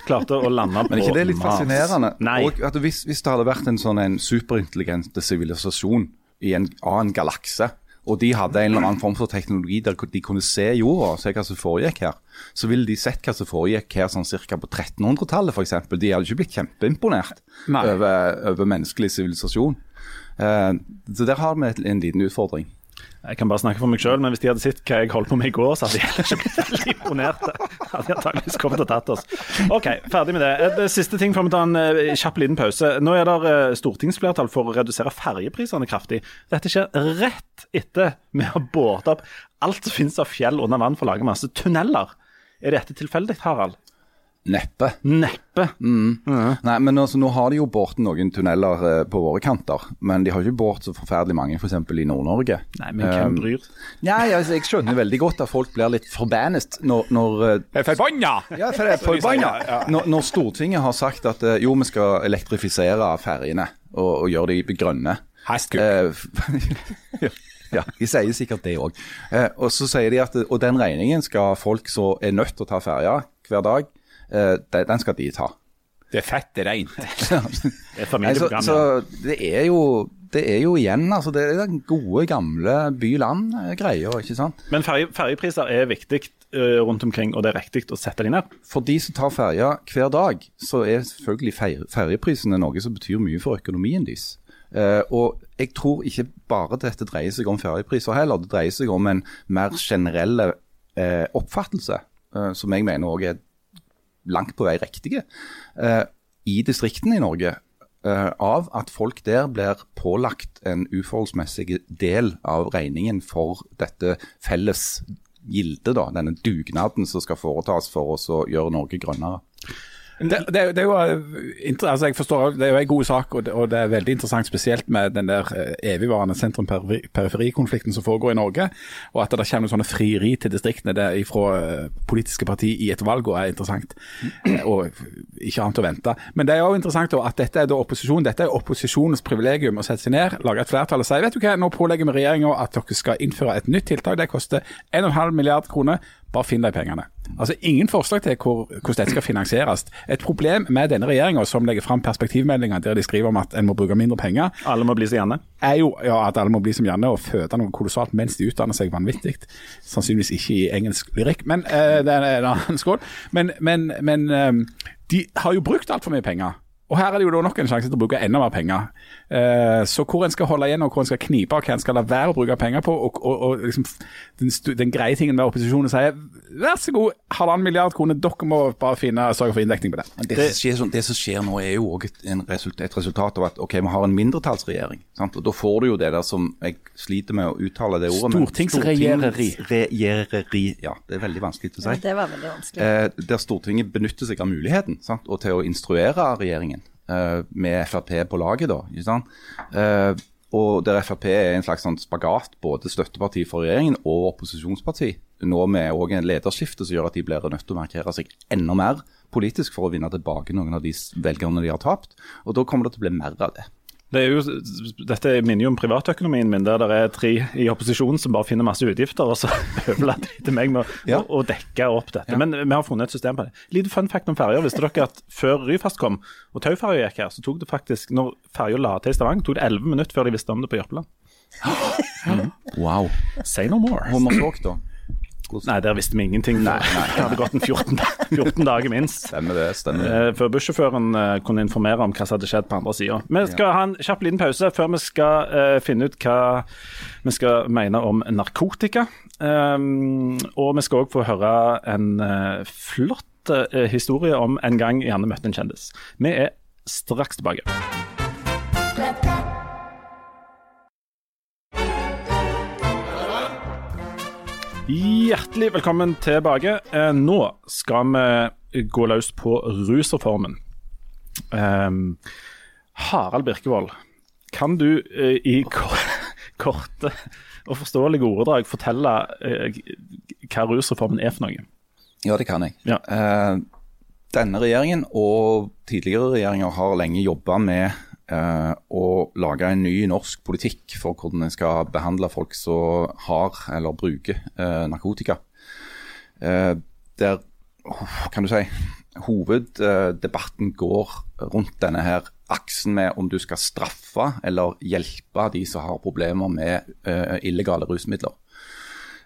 S1: klarte å lande på
S3: Mars. Men ikke det er
S1: litt
S3: fascinerende?
S1: Nei.
S3: Og at hvis, hvis det hadde vært en sånn en superintelligent sivilisasjon i en annen galakse, og de hadde en eller annen form for teknologi der de kunne se jorda og se hva som foregikk her, så ville de sett hva som foregikk her sånn ca. på 1300-tallet f.eks. De hadde ikke blitt kjempeimponert over, over menneskelig sivilisasjon. Eh, så der har vi en liten utfordring.
S1: Jeg kan bare snakke for meg sjøl, men hvis de hadde sett hva jeg holdt på med i går, så hadde de ikke blitt veldig imponerte. Hadde de antakeligvis kommet og tatt oss. OK, ferdig med det. Et siste ting før vi tar en eh, kjapp liten pause. Nå er det eh, stortingsflertall for å redusere ferjeprisene kraftig. Dette skjer rett etter vi har båret opp alt som finnes av fjell under vann for å lage masse tunneler. Er dette tilfeldig, Harald?
S3: Neppe.
S1: Neppe.
S3: Nei, men altså, Nå har de jo båret noen tunneler eh, på våre kanter, men de har ikke båret så forferdelig mange f.eks. i Nord-Norge.
S1: Nei, men hvem
S3: Um,
S1: bryr?
S3: Nei, altså, Jeg skjønner veldig godt at folk blir litt forbannet når, når eh,
S2: Forbanna!
S3: Ja, for det er forbanna. Når, når Stortinget har sagt at eh, jo, vi skal elektrifisere ferjene og, og gjøre de grønne.
S2: Hestkuk.
S3: Uh, ja, de sier sikkert det òg. Eh, og så sier de at og den regningen skal folk som er nødt til å ta ferja hver dag, eh, den den skal de ta.
S2: Det er fett, er reint.
S1: Det er familieprogram.
S3: Så,
S1: så
S3: det er jo det er jo igjen altså det er den gode, gamle by-land-greia, ikke sant.
S1: Men ferje, ferjepriser er viktig eh, rundt omkring, og det er riktig å sette de ned.
S3: For de som tar ferja hver dag, så er selvfølgelig fer- ferjeprisene noe som betyr mye for økonomien deres. Uh, og jeg tror ikke bare dette dreier seg om ferjepriser heller, det dreier seg om en mer generell uh, oppfattelse, uh, som jeg mener òg er langt på vei riktige, eh, i distriktene i Norge. eh, av at folk der blir pålagt en uforholdsmessig del av regningen for dette felles gildet, denne dugnaden som skal foretas for oss å gjøre Norge grønnere.
S2: Det, det, er jo eh, altså jeg forstår, det er jo en god sak, og det, og det er veldig interessant spesielt med den der eh, evigvarende sentrum-periferi-konflikten som foregår i Norge. Og at det kommer sånne frieri til distriktene der fra eh, politiske partier i et valgår er interessant. Og ikke annet å vente. Men det er også interessant at dette er da opposisjon, dette er opposisjonens privilegium å sette seg ned, lage et flertall og si vet du hva, nå pålegger vi regjeringa at dere skal innføre et nytt tiltak. Det koster 1,5 milliard kroner. Bare finn de pengene. Altså Ingen forslag til hvor, hvordan dette skal finansieres. Et problem med denne regjeringa som legger fram perspektivmeldinger der de skriver om at en må bruke mindre penger,
S1: Alle må bli som gjerne.
S2: er jo ja, at alle må bli som Janne og føde noe kolossalt mens de utdanner seg vanvittig. Sannsynligvis ikke i engelsk lyrikk, men eh, det er en annen skål. Men, men, men eh, de har jo brukt altfor mye penger. Og her er det jo da nok en sjanse til å bruke enda mer penger. Eh, så hvor en skal holde igjen og hvor en skal knipe, og hva en skal la være å bruke penger på, og, og, og liksom den, den greie tingen med opposisjonen sier vær så god, halvannen milliard kroner, dere må bare finne, sørge for inndekning på det.
S3: Det, som skjer, sånn- det som skjer nå er jo òg et, en et resultat av at ok, vi har en mindretallsregjering. Sant? Og Da får du jo det der som jeg sliter med å uttale det ordet.
S2: Stortingsregjereri.
S3: Stortingsregjereri. Ja, det er veldig vanskelig til å si.
S4: Det var veldig vanskelig.
S3: Eh, der Stortinget benytter seg av muligheten sant? og til å instruere regjeringen med Frp på laget. da, ikke sant? Eh, og der Frp er en slags sånn spagat, både støtteparti for regjeringen og opposisjonsparti. Nå med også en lederskifte som gjør at de blir nødt til å markere seg enda mer politisk for å vinne tilbake noen av de velgerne de har tapt. Og da kommer det til å bli mer av det.
S1: Det jo, dette minner jo om privatøkonomien min, der det er tre i opposisjonen som bare finner masse utgifter, og så overlater de til meg med
S3: Ja.
S1: å, å dekke opp dette. Men vi har funnet et system på det. Lite fun fact om ferjer. Visste dere at før Ryfast kom og Tauferja gikk her, så tok det faktisk, når ferja la til i Stavanger, tok det 11 minutter før de visste om det på Jørpeland.
S3: Wow.
S1: Say no more.
S3: Hummersåk, da.
S1: Nei, der visste vi ingenting.
S3: Nei, nei.
S1: Det hadde gått en 14, 14 dager minst.
S3: Stemmer det. stemmer det.
S1: Eh, før bussjåføren eh, kunne informere om hva som hadde skjedd på andre sida. Vi skal ha en kjapp liten pause før vi skal eh, finne ut hva vi skal mene om narkotika. Um, og vi skal òg få høre en flott historie om en gang Janne møtte en kjendis. Vi er straks tilbake. Hjertelig velkommen tilbake. Eh, nå skal vi gå løs på rusreformen. Um, Harald Birkevold, kan du eh, i korte og forståelige ordedrag fortelle eh, hva rusreformen er for noe?
S3: Ja, det kan jeg.
S1: Ja.
S3: Denne regjeringen og tidligere regjeringer har lenge jobba med eh, å lage en ny norsk politikk for hvordan en skal behandle folk som har eller bruker eh, narkotika. Eh, der kan du si hoveddebatten går rundt denne her aksen med om du skal straffe eller hjelpe de som har problemer med eh, illegale rusmidler.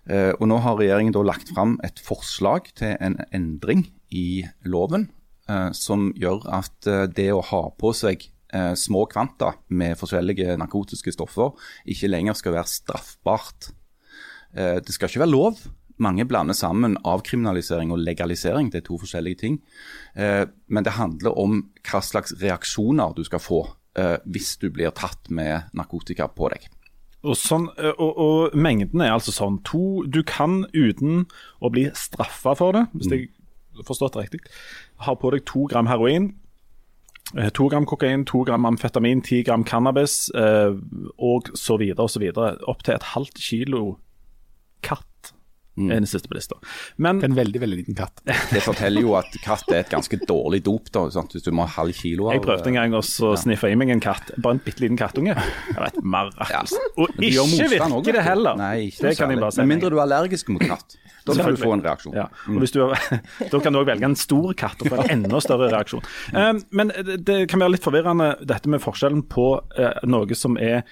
S3: Eh, og Nå har regjeringen da lagt fram et forslag til en endring i loven, eh, som gjør at eh, det å ha på seg eh, små kvanta med forskjellige narkotiske stoffer ikke lenger skal være straffbart. Eh, det skal ikke være lov. Mange blander sammen avkriminalisering og legalisering. Det er to forskjellige ting. Eh, men det handler om hva slags reaksjoner du skal få eh, hvis du blir tatt med narkotika på deg.
S1: Og, sånn, eh, og, og, mengden er altså sånn to Du kan uten å bli straffa for det, hvis jeg har forstått det riktig, ha på deg to gram heroin, to gram kokain, to gram amfetamin, ti gram cannabis eh, og så videre og så videre. Opp til et halvt kilo katt er den siste på lista. Men
S2: En veldig, veldig liten katt.
S3: Det forteller jo at katt er et ganske dårlig dop, da, sant? hvis du må ha halv kilo av
S1: jeg prøvde en gang å å sniffe i meg en katt. Bare en bitte liten kattunge. Jeg vet, et mirakel. Og ikke virker det heller.
S3: Nei, ikke
S1: det kan jeg bare si.
S3: Med mindre du er allergisk mot katt. Da kan du få en reaksjon.
S1: Ja. Du, da kan du òg velge en stor katt og få en enda større reaksjon. Um, men det kan være litt forvirrende dette med forskjellen på uh, noe som er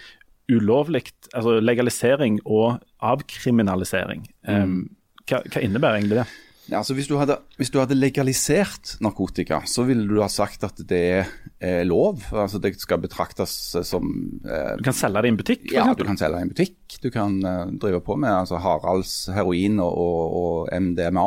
S1: ulovlig, altså legalisering og avkriminalisering. Um, hva, hva innebærer egentlig det?
S3: Ja, altså hvis, du hadde, hvis du hadde legalisert narkotika, så ville du ha sagt at det er eh, lov. Altså Det skal betraktes som eh,
S1: Du kan selge det i en butikk?
S3: Ja, du kan selge det i en butikk. Du kan eh, drive på med altså, Haralds heroin og, og, MDMA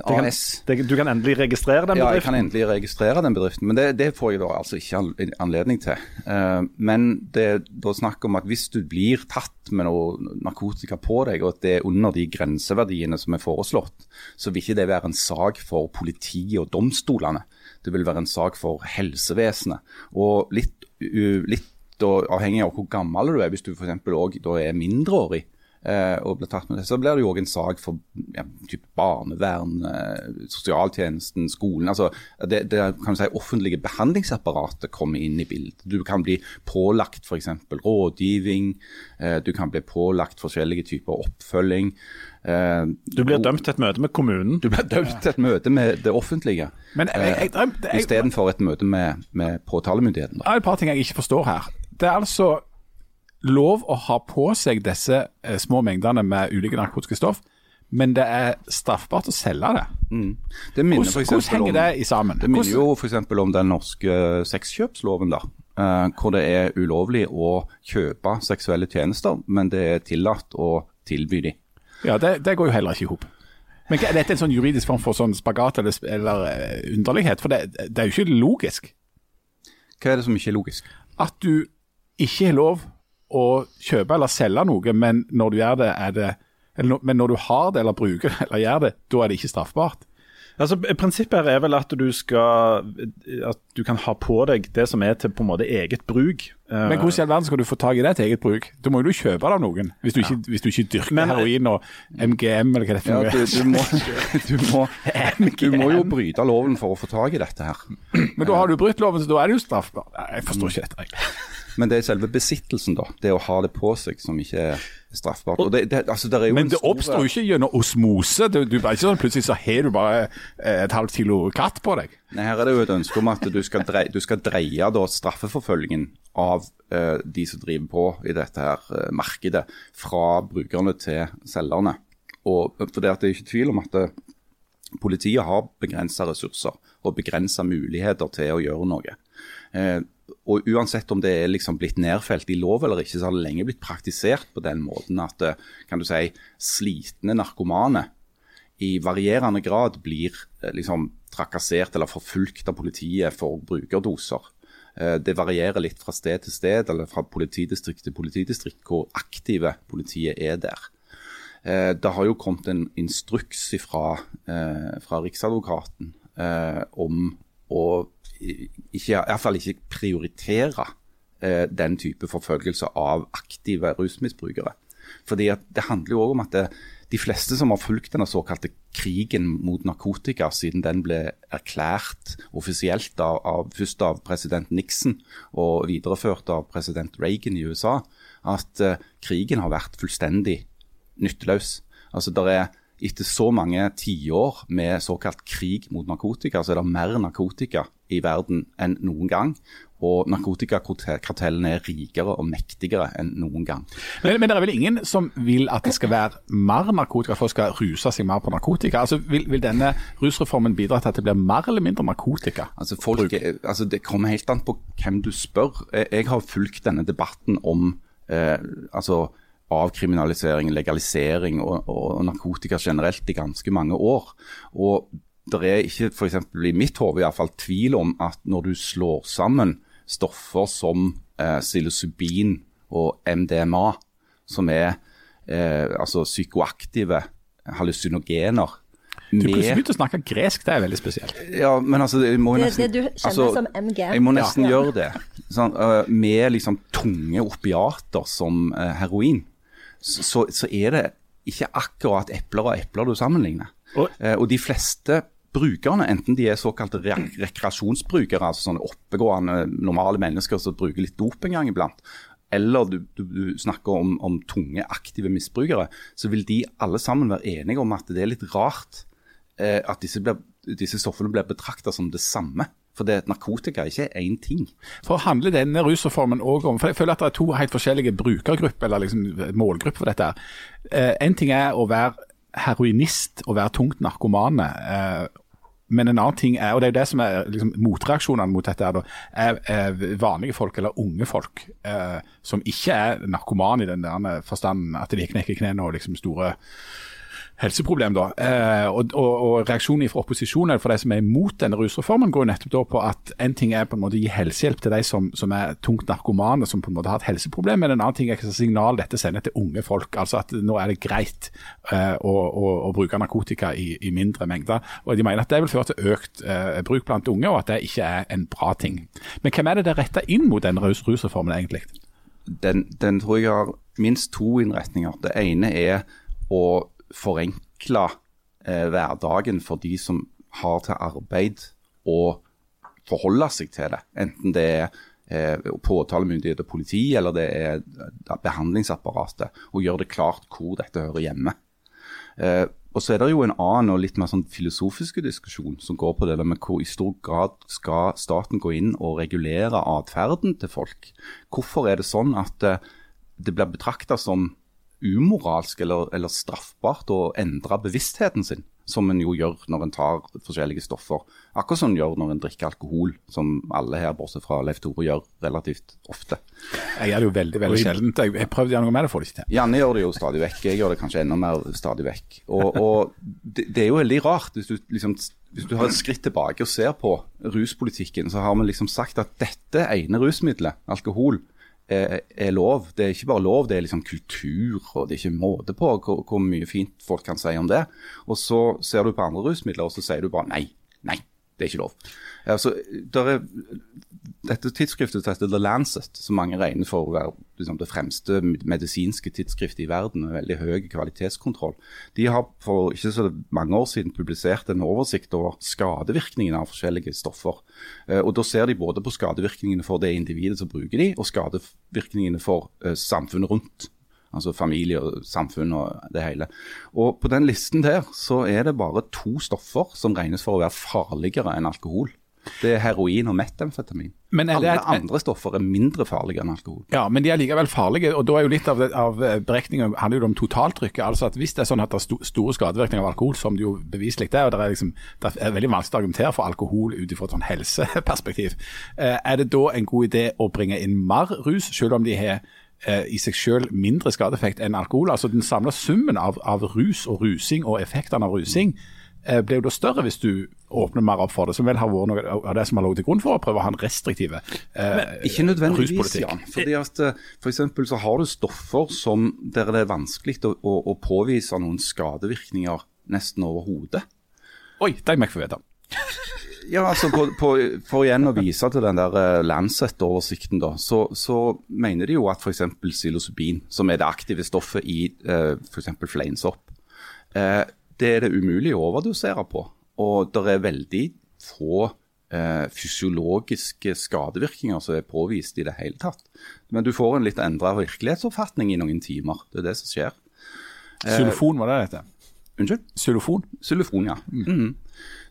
S3: eh,
S1: det, du kan endelig registrere den bedriften?
S3: Ja, jeg kan endelig registrere den bedriften, men det, det får jeg da altså ikke anledning til. Uh, men det er da snakk om at hvis du blir tatt med noe narkotika på deg, og at det er under de grenseverdiene som er foreslått, så vil ikke det være en sak for politiet og domstolene. Det vil være en sak for helsevesenet. Og litt, u- litt og avhengig av hvor gammel du er, hvis du f.eks. òg er mindreårig, eh, og blir tatt med det, så blir det jo òg en sak for ja, typ barnevern, eh, sosialtjenesten, skolen. altså Det, det kan du si, offentlige behandlingsapparatet kommer inn i bildet. Du kan bli pålagt f.eks. rådgivning, eh, du kan bli pålagt forskjellige typer oppfølging. Eh,
S1: Du blir dømt til et møte med kommunen.
S3: du blir dømt til et møte med det offentlige istedenfor et møte med, med påtalemyndigheten.
S2: Det er et par ting jeg ikke forstår her. Det er altså lov å ha på seg disse eh, små mengdene med ulike narkotiske stoff, men det er straffbart å selge det.
S3: Det minner
S2: Hvordan, hvordan henger
S3: om-
S2: det i sammen?
S3: Det minner jo f.eks. om den norske eh, sexkjøpsloven, da. eh, hvor det er ulovlig å kjøpe seksuelle tjenester, men det er tillatt å tilby de.
S2: Ja, det, det går jo heller ikke i hop. Men er dette en sånn juridisk form for sånn spagat eller, eller eh, underlighet? For det, det er jo ikke logisk
S3: Hva er det som ikke er logisk?
S2: at du ikke har lov å kjøpe eller selge noe, men når du gjør det, er det eller, Men når du har det eller bruker det eller gjør det, da er det ikke straffbart.
S1: Altså, Prinsippet her er vel at du skal At du kan ha på deg det som er til på en måte eget bruk.
S2: Men hvordan i all verden skal du få tak i det til eget bruk? Da må jo du kjøpe det av noen, hvis du ikke, hvis du ikke dyrker
S1: Men-
S2: heroin og MGM eller hva det er
S3: Ja, du, du, må, du, må, du må jo bryte loven for å få tak i dette her.
S2: Men da har du brutt loven, så da er det jo straffbart. Jeg forstår ikke dette. jeg.
S3: Men det er selve besittelsen, da. Det å ha det på seg som ikke er straffbart. Og det, det, altså, det er
S2: Men
S3: en
S2: det
S3: stor-
S2: oppstår jo ikke gjennom osmose. Du, du bare ikke sånn Plutselig så har du bare eh, et halvt kilo katt på deg.
S3: Nei, Her er det jo et ønske om at du skal dreie, du skal dreie da, straffeforfølgingen av uh, de som driver på i dette her uh, markedet, fra brukerne til selgerne. Og for det, at det er ikke tvil om at politiet har begrensa ressurser og begrensa muligheter til å gjøre noe. Eh, og Uansett om det er liksom blitt nedfelt i lov eller ikke, så har det lenge blitt praktisert på den måten at eh, kan du si, slitne narkomane i varierende grad blir eh, liksom trakassert eller forfulgt av politiet for brukerdoser. Det varierer litt fra sted til sted, eller fra politidistrikt til politidistrikt, hvor aktive politiet er der. Det har jo kommet en instruks fra, fra Riksadvokaten om å ikke, fall ikke prioritere eh, den type forfølgelse av aktive rusmisbrukere. Fordi Det handler jo også om at det, de fleste som har fulgt denne såkalte krigen mot narkotika siden den ble erklært offisielt av, av, først av president Nixon og videreført av president Reagan i USA, at eh, krigen har vært fullstendig nytteløs. Altså der er etter så mange tiår med såkalt krig mot narkotika, så er det mer narkotika i verden enn noen gang. og narkotikakartellene er rikere og mektigere enn noen gang.
S2: Men, men det er vel ingen som vil at det skal være mer narkotika, folk skal ruse seg mer på narkotika? Altså, vil, vil denne rusreformen bidra til at det blir mer eller mindre narkotika?
S3: Altså, folk, altså Det kommer helt an på hvem du spør. Jeg har fulgt denne debatten om eh, altså avkriminalisering, legalisering og, og, narkotika generelt i ganske mange år. Og det er ikke, f.eks. i mitt hode iallfall, tvil om at når du slår sammen stoffer som eh, psilocybin og MDMA, som er eh, altså psykoaktive hallusinogener.
S2: Du plutselig begynte å snakke gresk, det er veldig spesielt.
S3: Ja, men altså, jeg må
S4: Det,
S3: nesten,
S4: det det du kjenner
S3: altså,
S4: som MG.
S3: Jeg må nesten
S4: Ja.
S3: gjøre det. Sånn, uh, med liksom tunge opiater som uh, heroin, så, så, er det ikke akkurat epler og epler du sammenligner.
S1: Og-
S3: Eh, og de fleste brukerne, enten de er såkalte re rekreasjonsbrukere, altså sånne oppegående, normale mennesker som bruker litt dop en gang iblant, eller du, du, du snakker om, om tunge, aktive misbrukere, så vil de alle sammen være enige om at det er litt rart eh, at disse, ble, disse stoffene blir betrakta som det samme. For det, narkotika er ikke én ting.
S2: For handler denne rusreformen òg om For jeg føler at det er to helt forskjellige brukergrupper, eller liksom målgrupper for dette. her. Eh, ting er å være heroinist og være tungt narkomane. Eh, men en annen ting er, og det er jo det som er liksom, motreaksjonene mot dette, er, er, er vanlige folk eller unge folk eh, som ikke er narkomane i den der forstanden at de knekker knærne og liksom store helseproblem. da. Eh, og, og, og Reaksjonen fra opposisjonen eller for de som er imot denne rusreformen, går jo nettopp da på at en ting er på en måte å gi helsehjelp til de som, som er tungt narkomane, som på en måte har et helseproblem, men en annen ting er slags signal dette sender til unge folk. Altså at nå er det greit eh, å, å, å bruke narkotika i, i mindre mengder. Og De mener at det vil føre til økt eh, bruk blant unge, og at det ikke er en bra ting. Men hvem er det det retter inn mot den rus rusreformen egentlig?
S3: Den, den tror jeg har minst to innretninger. Det ene er å forenkle eh, hverdagen for de som har til arbeid å forholde seg til det. Enten det er eh, påtalemyndighet og politi, eller det er eh, behandlingsapparatet. Og gjøre det klart hvor dette hører hjemme. Eh, og så er det jo en annen og litt mer sånn filosofiske diskusjon som går på det der med hvor i stor grad skal staten gå inn og regulere atferden til folk. Hvorfor er det sånn at eh, det blir betrakta som umoralsk eller, eller straffbart å endre bevisstheten sin, som en jo gjør når en tar forskjellige stoffer. Akkurat som en gjør når en drikker alkohol, som alle her, bortsett fra Leif Tore, gjør relativt ofte.
S2: Jeg gjør det jo veldig veldig sjeldent. Jeg, jeg prøvde å gjøre noe med det, får det ikke til.
S3: Janne gjør det jo stadig vekk, jeg gjør det kanskje enda mer stadig vekk. Og, og det, det er jo veldig rart hvis du, liksom, hvis du har et skritt tilbake og ser på ruspolitikken, så har vi liksom sagt at dette ene rusmiddelet, alkohol, er, er lov. Det er ikke bare lov, det er liksom kultur, og det er ikke måte på hvor, hvor mye fint folk kan si om det. Og så ser du på andre rusmidler, og så sier du bare nei, nei, det er ikke lov. Altså, der er, dette tidsskriftet heter The Lancet, som mange regner for å være liksom, det fremste medisinske tidsskriftet i verden med veldig høy kvalitetskontroll. De har for ikke så mange år siden publisert en oversikt over skadevirkningene av forskjellige stoffer. Eh, og Da ser de både på skadevirkningene for det individet som bruker de, og skadevirkningene for eh, samfunnet rundt. Altså familie og samfunn og det hele. Og På den listen der så er det bare to stoffer som regnes for å være farligere enn alkohol. Det er heroin og metamfetamin. Alle
S2: et-
S3: andre stoffer er mindre farlige enn alkohol.
S2: Ja, men de er likevel farlige. og da er jo Litt av, av beregninga handler jo om totaltrykket. altså at Hvis det er sånn at det er sto, store skadevirkninger av alkohol, som det jo beviselig er, og det er, liksom, det er veldig vanskelig å argumentere for alkohol ut fra et sånn helseperspektiv, eh, er det da en god idé å bringe inn mer rus, selv om de har eh, i seg selv mindre skadeeffekt enn alkohol? Altså Den samla summen av, av rus og rusing og effektene av rusing eh, blir jo da større hvis du åpner mer opp for det, som vel har vært noe av det som har ligget til grunn for å prøve å ha en restriktiv eh,
S3: Ikke nødvendigvis,
S2: ruspolitikk.
S3: Jan. Fordi at F.eks. for eksempel så har du stoffer som, der det er vanskelig å, å, å påvise noen skadevirkninger nesten overhodet.
S2: Oi, det må jeg få vite.
S3: Ja, altså på, på, For igjen å vise til den der eh, Lancet-oversikten, da, så, så mener de jo at f.eks. psilocybin, som er det aktive stoffet i eh, f.eks. fleinsopp, eh, det er det umulig å overdosere på. Og det er veldig få eh, fysiologiske skadevirkninger som er påvist i det hele tatt. Men du får en litt endra virkelighetsoppfatning i noen timer. Det er det som skjer.
S2: Xylofon, var det det heter?
S3: Unnskyld?
S2: Xylofon.
S3: Xylofon, ja. Mhm.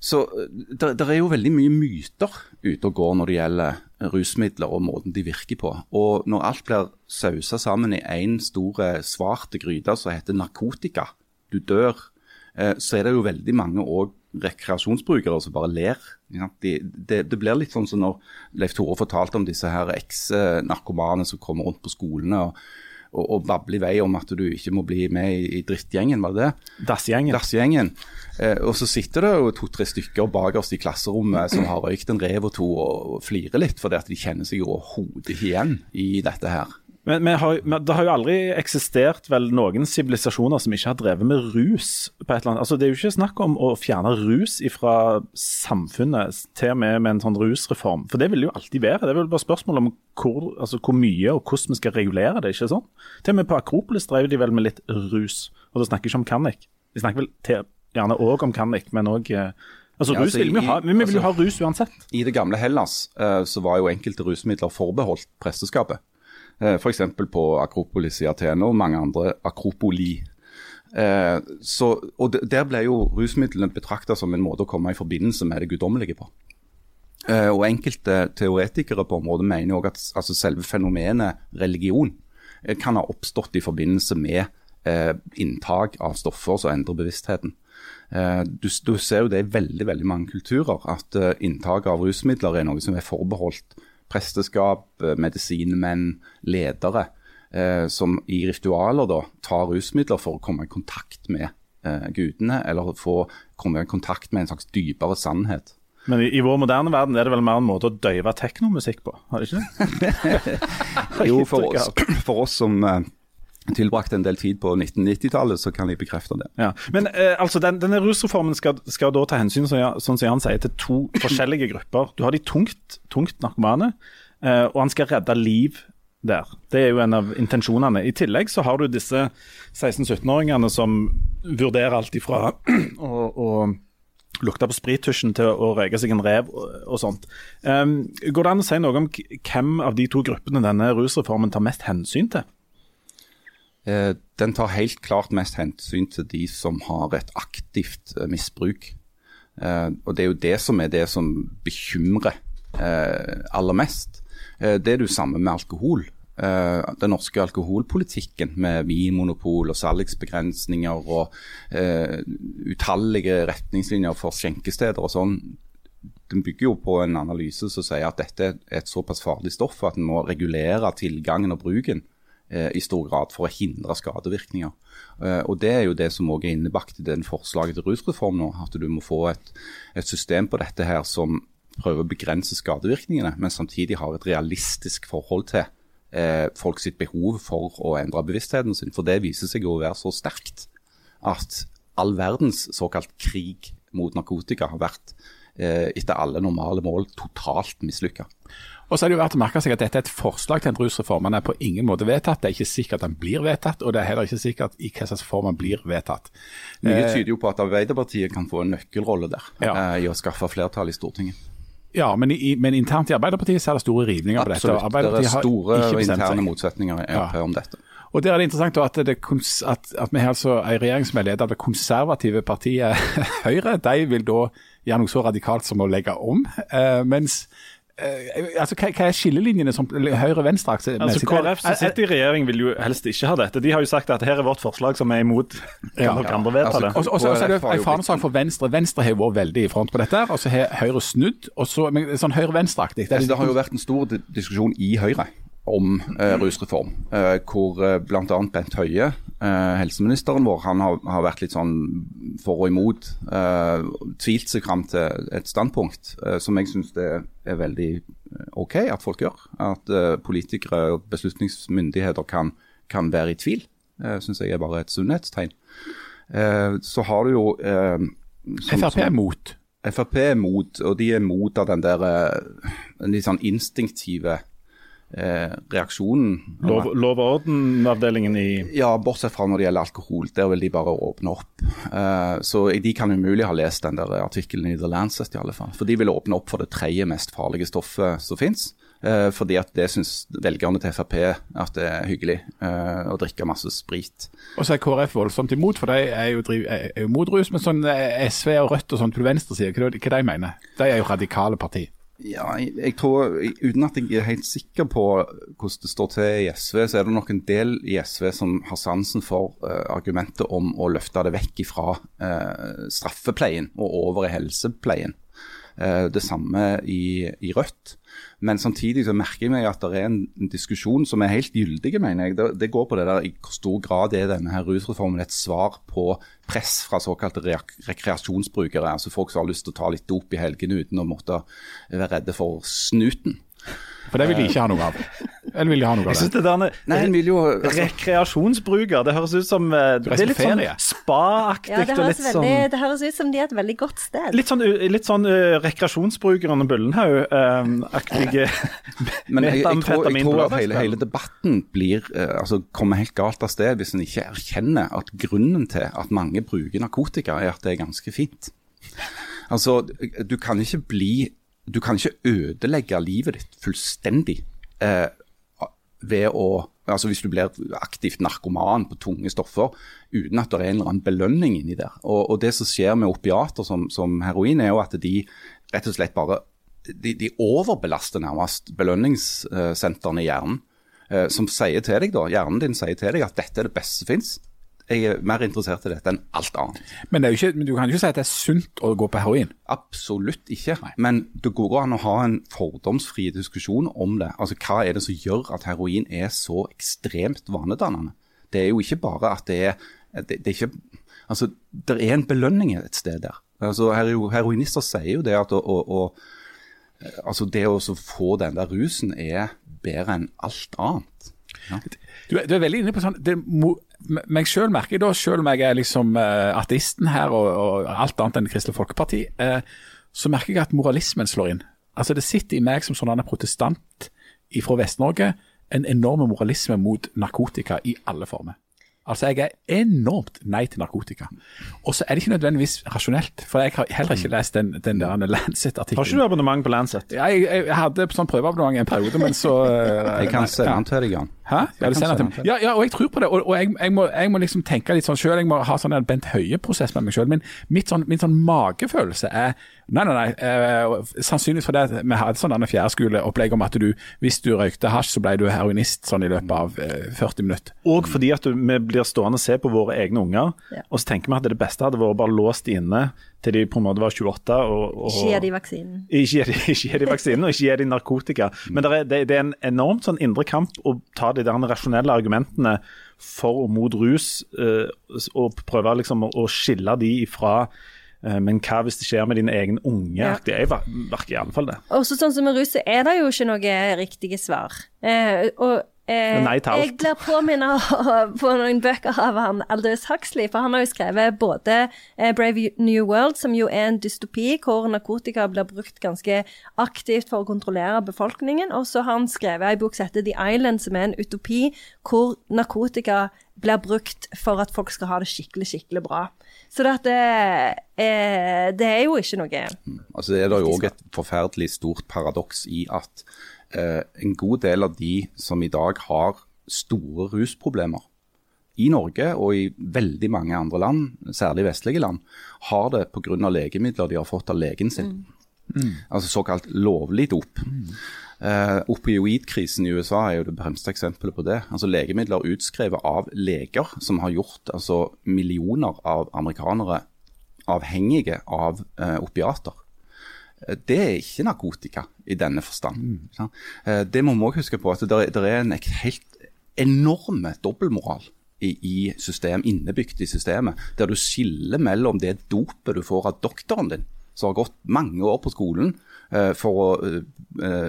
S3: Så det er jo veldig mye myter ute og går når det gjelder rusmidler og måten de virker på. Og når alt blir sausa sammen i én stor eh, svart gryte som heter narkotika, du dør, eh, så er det jo veldig mange òg rekreasjonsbrukere som bare ler. De, det, det blir litt sånn som når Leif Tore fortalte om disse her eks-narkomane som kommer rundt på skolene. og og, og babler i vei om at du ikke må bli med i, i drittgjengen, var det det?
S1: Dassgjengen.
S3: Dassgjengen. Eh, og så sitter det jo to-tre stykker bakerst i klasserommet som har røykt en rev og to og flirer litt, fordi at de kjenner seg overhodet ikke igjen i dette her.
S1: Men, men har, men det har jo aldri eksistert vel noen sivilisasjoner som ikke har drevet med rus. på et eller annet. Altså Det er jo ikke snakk om å fjerne rus fra samfunnet til og med med en sånn rusreform. For det vil jo alltid være. Det er vel bare spørsmål om hvor, altså, hvor mye og hvordan vi skal regulere det. ikke sånn? Til og med på Akropolis drev de vel med litt rus. Og da snakker vi ikke om Kannik. Vi snakker vel til, gjerne òg om Kannik, men òg Altså,
S3: Ja, altså,
S1: vil vi ha, vi vil jo ha
S3: altså-
S1: rus uansett.
S3: I det gamle Hellas uh, så var jo enkelte rusmidler forbeholdt presteskapet. Eh, F.eks. på Akropolis i Athena og mange andre akropoli. Eh, så, og Der ble jo rusmidlene betrakta som en måte å komme i forbindelse med det guddommelige på. Eh, og Enkelte teoretikere på området mener også at altså selve fenomenet religion kan ha oppstått i forbindelse med eh, inntak av stoffer som endrer bevisstheten. Eh, du, du ser jo det i veldig veldig mange kulturer, at eh, inntak av rusmidler er noe som er forbeholdt presteskap, eh, medisinmenn, ledere, eh, som i ritualer da tar rusmidler for å komme i kontakt med eh, gudene, eller få komme i kontakt med en slags dypere sannhet.
S1: Men i, i vår moderne verden er det vel mer en måte å døyve teknomusikk på, har det ikke det?
S3: Jo, for oss, for oss som eh, tilbrakte en del tid på 1990-tallet, så kan jeg bekrefte det.
S1: Ja. Men eh, altså, den, denne rusreformen skal, skal da ta hensyn som jeg- sånn som Jan sier, til to forskjellige grupper. Du har de tungt, tungt narkomane, eh, og han skal redde liv der. Det er jo en av intensjonene. I tillegg så har du disse 16-17-åringene som vurderer alt ifra å, å lukte på sprittusjen til å røyke seg en rev og, og sånt. Um, går det an å si noe om hvem av de to gruppene denne rusreformen tar mest hensyn til?
S3: Eh, den tar helt klart mest hensyn til de som har et aktivt eh, misbruk. Eh, og Det er jo det som er det som bekymrer aller mest. Det er det samme med alkohol. Den norske alkoholpolitikken med vinmonopol og salgsbegrensninger og utallige retningslinjer for skjenkesteder og sånn, den bygger jo på en analyse som sier at dette er et såpass farlig stoff at en må regulere tilgangen og bruken i stor grad for å hindre skadevirkninger. Eh, og Det er jo det som også er innebakt i den forslaget til rusreform nå. At du må få et, et system på dette her som prøver å begrense skadevirkningene, men samtidig har et realistisk forhold til eh, folk sitt behov for å endre bevisstheten sin. For det viser seg å være så sterkt at all verdens såkalt krig mot narkotika har vært eh, etter alle normale mål totalt mislykka.
S2: Og så er det jo verdt å merke seg at dette er et forslag til en rusreform. Den er på ingen måte vedtatt. Det er ikke sikkert den blir vedtatt, og det er heller ikke sikkert i hva slags form den blir vedtatt.
S3: Mye tyder jo på at Arbeiderpartiet kan få en nøkkelrolle der
S2: Ja.
S3: eh, i å skaffe flertall i Stortinget.
S2: Ja, men, i, men internt i Arbeiderpartiet så er det store rivninger på dette.
S3: Absolutt. Det er store interne motsetninger i
S2: Ja.
S3: Om dette.
S2: Og der er det interessant at, det at, at vi har altså en regjering som er ledet av det konservative partiet Høyre. De vil da gjøre noe så radikalt som å legge om. Eh, mens eh, altså, hva, hva er skillelinjene som Høyre-Venstre
S1: Altså? KrF som sitter i regjering vil jo helst ikke ha dette. De har jo sagt at her er vårt forslag som er imot. Kan
S2: Ja.
S1: dere andre vedta det?
S2: Og så- er det en fanesak for Venstre. Venstre har vært veldig i front på dette, og så har Høyre snudd. og så, men Sånn Høyre-Venstre-aktig. Det
S3: Altså, det har jo vært en stor diskusjon i Høyre om eh, rusreform, eh, hvor eh, bl.a. Bent Høie, eh, helseministeren vår, han har, har vært litt sånn for og imot. Eh, tvilt seg fram til et standpunkt eh, som jeg syns det er veldig eh, OK at folk gjør. At politikere og beslutningsmyndigheter kan, kan være i tvil. eh, syns jeg er bare et sunnhetstegn. Eh, så har du jo eh, som-
S2: Frp er mot.
S3: Frp er mot, og de er mot av den der litt sånn instinktive eh, reaksjonen.
S1: Lov, lov og orden-avdelingen i
S3: Ja, bortsett fra når det gjelder alkohol. Der vil de bare åpne opp. Eh, så de kan umulig ha lest den der artikkelen i The Lancet i alle fall. For de vil åpne opp for det tredje mest farlige stoffet som fins. Eh, fordi at det syns velgerne til Frp at det er hyggelig eh, å drikke masse sprit.
S2: Og så er KrF voldsomt imot, for de er jo, driv, er jo mot rus. Men sånn eh, SV og Rødt og sånn på venstresida, hva, hva de mener de? er jo radikale parti.
S3: Ja, jeg, jeg tror, Uten at jeg er helt sikker på hvordan det står til i SV, så er det nok en del i SV som har sansen for uh, argumentet om å løfte det vekk fra uh, straffepleien og over i helsepleien. Uh, det samme i, i Rødt. Men samtidig så merker jeg meg at det er en, diskusjon som er helt gyldig, mener jeg. Det, det, går på det der i hvor stor grad er denne her rusreformen et svar på press fra såkalte re rekreasjonsbrukere. Altså folk som har lyst til å ta litt dop i helgene uten å måtte være redde for snuten.
S2: For det vil de ikke ha noe av. Eller vil de ha noe av
S1: Jeg
S2: det?
S1: det der
S3: Nei, en vil jo altså,
S1: Rekreasjonsbruker, det høres ut som eh, Det er litt sånn spa-aktig.
S4: Ja, det høres,
S1: litt sånn
S4: veldig, det høres ut som de er et veldig godt sted.
S1: Litt sånn, litt sånn uh, rekreasjonsbrukeren og Bullenhaug-aktige
S3: Men jeg, jeg, tror, jeg tror at hele, hele debatten blir, uh, altså, kommer helt galt av sted hvis en ikke erkjenner at grunnen til at mange bruker narkotika, er at det er ganske fint. Altså, du kan ikke bli Du kan ikke ødelegge livet ditt fullstendig eh, ved å Altså Hvis du blir aktivt narkoman på tunge stoffer uten at det er en eller annen belønning inni der. Og, og Det som skjer med opiater som, som heroin, er jo at de rett og slett bare de, de overbelaster nærmest belønningssentrene i hjernen. eh, Som sier til deg da, Hjernen din sier til deg at dette er det beste som fins. Jeg er mer interessert i dette enn alt annet.
S2: Men, det er jo ikke, men du kan ikke si at det er sunt å gå på heroin.
S3: Absolutt ikke. Men det går an å ha en fordomsfri diskusjon om det. Altså, Hva er det som gjør at heroin er så ekstremt vanedannende? Det er jo ikke bare at det er det, det er ikke, altså, det er en belønning et sted der. Altså, heroinister sier jo det at å, å, å, altså, det å få den der rusen er bedre enn alt annet.
S2: Du, er- du er veldig inne på sånn det, Meg sjøl merker jeg da, selv om jeg er liksom eh, ateisten her og, og alt annet enn Kristelig Folkeparti, eh, så merker jeg at moralismen slår inn. Altså Det sitter i meg som sånn en protestant fra Vest-Norge en enorm moralisme mot narkotika i alle former. Altså Jeg er enormt nei til narkotika. Og så er det ikke nødvendigvis rasjonelt, for jeg har heller ikke lest den, den der Lancet-artikkelen.
S1: Har ikke du abonnement på Lancet?
S2: Jeg, jeg, jeg hadde sånn prøveabonnement en periode, men så eh,
S3: Jeg kan
S2: se
S3: sende den til deg, Jan.
S2: Hæ? Ja, ja, ja, og jeg tror på det. Og, og jeg, jeg, må, jeg må liksom tenke litt sånn sjøl. Jeg må ha sånn en Bent Høie-prosess med meg sjøl. Men mitt sånn, min sånn magefølelse er Nei, nei, nei. Eh, sannsynligvis fordi vi hadde sånn denne fjerdeskoleopplegg om at du, hvis du røykte hasj, så ble du heroinist sånn i løpet av eh, 40 minutter.
S1: Og fordi at du, vi blir stående og se på våre egne unger,
S4: Ja.
S1: og så tenker vi at det beste hadde vært bare låst inne til de på en måte var 28. Og, og,
S4: Ikke gi de vaksinen.
S1: Ikke gi de, ikke gi de vaksinen og ikke gi de narkotika. Men det er, det, det er en enormt sånn indre kamp å ta de der rasjonelle argumentene for og mot rus, uh, og prøve liksom å, å skille de ifra eh, men hva hvis det skjer med dine egne unge?
S4: Ja.
S1: Det er jo virker i alle fall det.
S4: Også sånn som med rus, så er det jo ikke noe riktige svar. Eh, og eh, jeg blir påminnet på noen bøker av han Aldous Huxley, for han har jo skrevet både eh, Brave New World, som jo er en dystopi hvor narkotika blir brukt ganske aktivt for å kontrollere befolkningen, og så har han skrevet ei bok som heter The Island, som er en utopi hvor narkotika blir brukt for at folk skal ha det skikkelig, skikkelig bra. Så det, det, er, er jo ikke noe
S3: Altså Det er da jo òg et forferdelig stort paradoks i at eh, en god del av de som i dag har store rusproblemer i Norge og i veldig mange andre land, særlig vestlige land, har det pga. legemidler de har fått av legen sin. Altså såkalt lovlig dop. Eh, Opioidkrisen i USA er jo det fremste eksempelet på det. Altså Legemidler utskrevet av leger som har gjort altså, millioner av amerikanere avhengige av uh, opiater. Eh, Det er ikke narkotika i denne forstand. sant? Eh, Det må vi også huske på, at det er en helt enorm dobbeltmoral i, i system, innebygd i systemet, der du skiller mellom det dopet du får av doktoren din, som har gått mange år på skolen eh, for å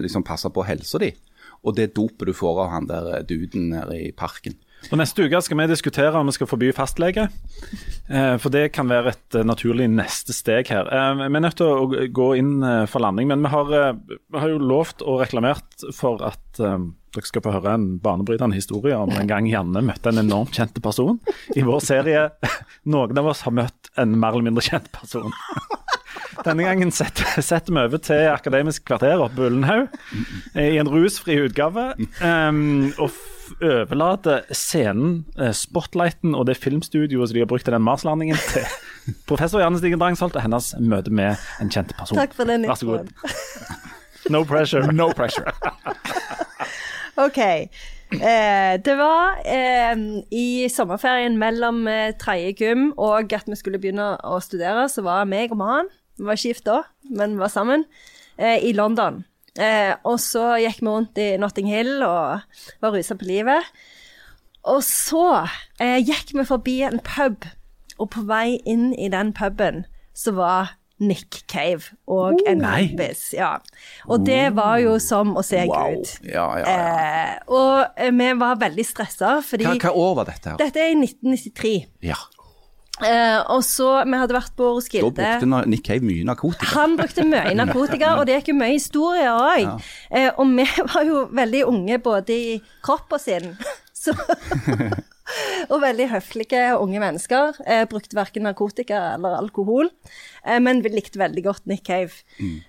S3: liksom passe på helsa di, og det dopet du får av han der duden nede i parken.
S1: Og Neste uke skal vi diskutere om vi skal forby fastlege. Eh, For det kan være et eh, naturlig neste steg her. Eh, Vi er nødt til å gå inn for landing, men vi har, vi har jo lovt og reklamert for at dere skal få høre en banebrytende historie om en gang Janne møtte en enormt kjent person. I vår serie noen av oss har møtt en mer eller mindre kjent person. Denne gangen setter, vi over til Akademisk kvarter oppe på Ullenhaug, i en rusfri utgave. Um, og overlater scenen, eh, spotlighten og det filmstudioet som de har brukt til den Mars-landingen, til professor Janne Stigen Drangsholt og hennes møte med en kjent person.
S4: Takk for den
S1: Vær så god. No pressure.
S2: No pressure.
S4: OK. Eh, det var eh, i sommerferien mellom eh, tredje gym og at vi skulle begynne å studere, så var meg og mannen Vi var ikke gift da, men vi var sammen. Eh, I London. Eh, og så gikk vi rundt i Notting Hill og var rusa på livet. Og så eh, gikk vi forbi en pub, og på vei inn i den puben så var Nick Cave og en
S1: Nei.
S4: kompis. Ja. Og det var jo som å se
S3: Wow.
S4: Gud.
S3: Ja, ja, ja.
S4: Eh, og eh, vi var veldig stressa, fordi
S3: Hva, hva år var dette her?
S4: dette er i 1993.
S3: Ja.
S4: Eh, og så Vi hadde vært på
S3: Da brukte Nick Cave mye narkotika.
S4: Han brukte mye narkotika, og det gikk jo mye historier òg. Eh, og vi var jo veldig unge både i kropp og sinn. Så, og veldig høflige unge mennesker. Eh, brukte verken narkotika eller alkohol, eh, men vi likte veldig godt Nick Cave.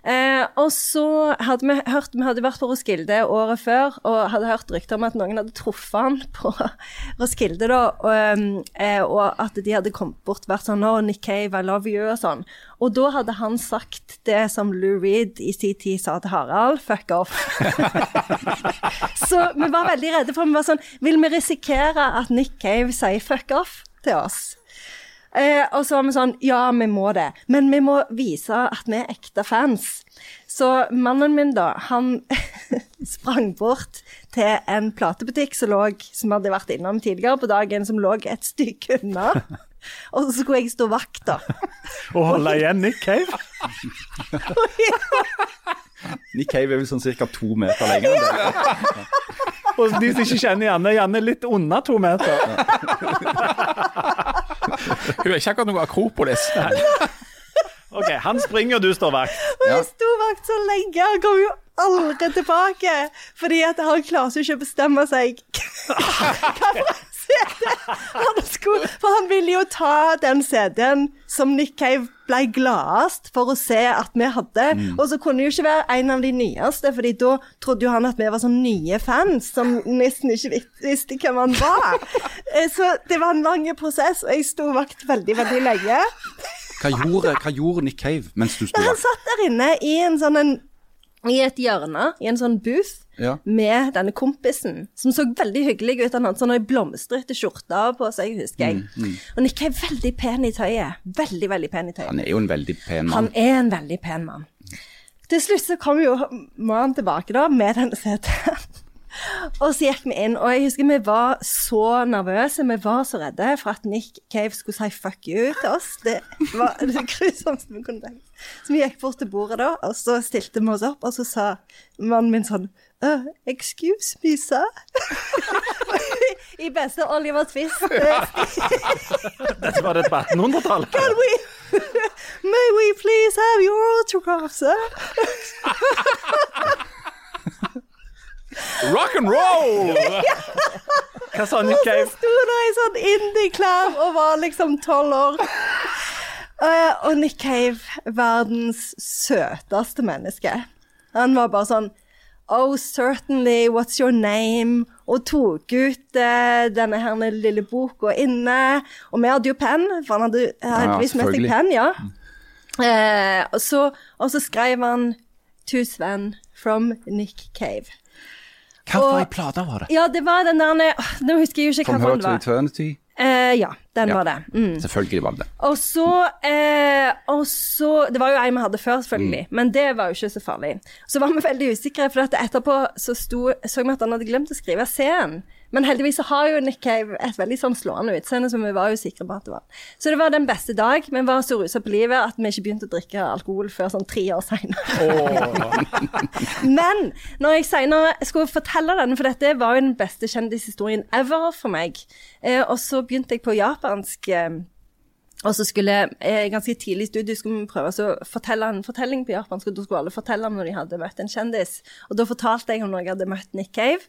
S4: Eh, og så hadde vi hørt Vi hadde vært på Roskilde året før og hadde hørt rykter om at noen hadde truffet han på Roskilde, da, og, eh, og at de hadde kommet bort vært sånn 'Å, Nick Cave, I love you', og sånn. Og da hadde han sagt det som Lou Reed i sin tid sa til Harald, 'fuck off'. Så vi var veldig redde for vi var sånn Vil vi risikere at Nick Cave sier 'fuck off' til oss? Eh, og så var vi sånn Ja, vi må det. Men vi må vise at vi er ekte fans. Så mannen min, da, han sprang bort til en platebutikk som lå Som hadde vært innom tidligere på dagen, som lå et stykke unna. Og så skulle jeg stå vakt, da.
S1: Og holde igjen Nick Cave.
S3: Nick Cave er vel sånn ca. to meter lenger enn det.
S1: Og de som ikke kjenner Janne, Janne er litt unna to meter.
S2: Hun er ikke akkurat noe Akropolis.
S1: Ok, Han springer, og du står vakt.
S4: Og jeg sto vakt så lenge, han kom jo aldri tilbake. Fordi at han klarte ikke å bestemme seg hva CD han skulle For han ville jo ta den CD-en som Nick Cave ble gladest for å se at vi hadde. Og så kunne det jo ikke være en av de nyeste, Fordi da trodde jo han at vi var sånn nye fans som nesten ikke visste hvem han var. Eh, Så det var en lang prosess, og jeg sto vakt veldig, veldig lenge.
S3: Hva gjorde, hva gjorde Nick Cave mens du sto
S4: Han satt der inne i en sånn en, i et hjørne, i en sånn booth,
S3: Ja.
S4: med denne kompisen, som så veldig hyggelig ut. Han hadde sånn ei blomstrete skjorte på seg, husker jeg.
S3: Mm,
S4: Og Nick er veldig pen i tøyet. Veldig, veldig pen i tøyet.
S3: Han er jo en veldig pen mann.
S4: Han er en veldig pen mann. Til slutt så kom jo mannen tilbake da, med denne CD-en. Og så gikk vi inn, og jeg husker vi var så nervøse, vi var så redde for at Nick Cave skulle si 'fuck you' til oss. Det var det grusomste vi kunne tenke. Så vi gikk bort til bordet da, og så stilte vi oss opp, og så sa mannen min sånn uh, 'Excuse me, sir'. I beste Oliver Twist.
S1: Dette var det på 1800-tallet.
S4: Can we, may we please have your autograph, sir?
S2: Rock and roll!
S1: Hva sa Nick
S4: Så
S1: Cave?
S4: sto der i sånn indie-klær og var liksom tolv år. Uh, og Nick Cave, verdens søteste menneske. Han var bare sånn Oh, certainly, what's your name? Og tok ut uh, denne her lille boka inne. Og vi hadde jo penn, for han hadde heldigvis med seg penn, ja. Uh, og, så, og så skrev han To Sven from Nick Cave. Og-
S3: plate var det?
S4: Ja, det var den der Nå husker jeg jo ikke
S3: From
S4: hva
S3: Her
S4: den
S3: to
S4: var.
S3: Eternity?
S4: Eh, ja, den
S3: Ja.
S4: var det. Mm.
S3: Selvfølgelig var det.
S4: Og så, eh, og så Det var jo en vi hadde før, selvfølgelig,
S3: Mm.
S4: men det var jo ikke så farlig. Så var vi veldig usikre, for at etterpå så sto, så vi at han hadde glemt å skrive C-en. Men heldigvis så har jo Nick Cave et veldig sånn slående utseende, så vi var jo sikre på at det var. Så det var den beste dag. Vi var så rusa på livet at vi ikke begynte å drikke alkohol før sånn tre år seinere. Men når jeg senere skulle fortelle den, for dette var jo den beste kjendishistorien ever for meg, eh, og så begynte jeg på japansk eh, og så skulle jeg ganske tidlig i studiet skulle vi prøve å fortelle en fortelling på japansk, og da skulle alle fortelle om når de hadde møtt en kjendis. Og da fortalte jeg om når jeg hadde møtt Nick Cave.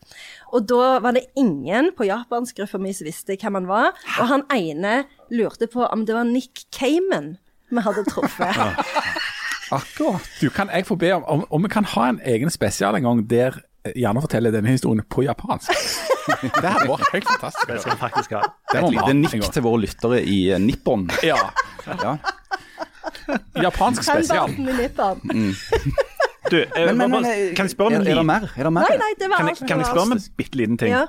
S4: Og da var det ingen på japanskgruppa mi som visste hvem han var. Og han ene lurte på om det var Nick Cayman vi hadde truffet.
S3: Akkurat.
S2: Du, kan jeg få be om, om, om vi kan ha en egen spesial en gang der gjerne Janne forteller denne historien på japansk. Det her vært helt fantastisk.
S1: Det skal vi faktisk ha.
S2: Det
S3: Et
S2: ha
S3: lite nikk til våre lyttere i eh, Nippon.
S2: Ja.
S3: Ja.
S2: Japansk spesial.
S4: Mm.
S1: Du, eh,
S3: Men, men, men eh,
S1: kan jeg spørre om
S3: er,
S1: en
S3: er det
S1: liten
S3: mer? Er det mer?
S4: Nei, nei, det var
S1: kan jeg, kan jeg spørre om en bitte liten ting?
S4: Ja.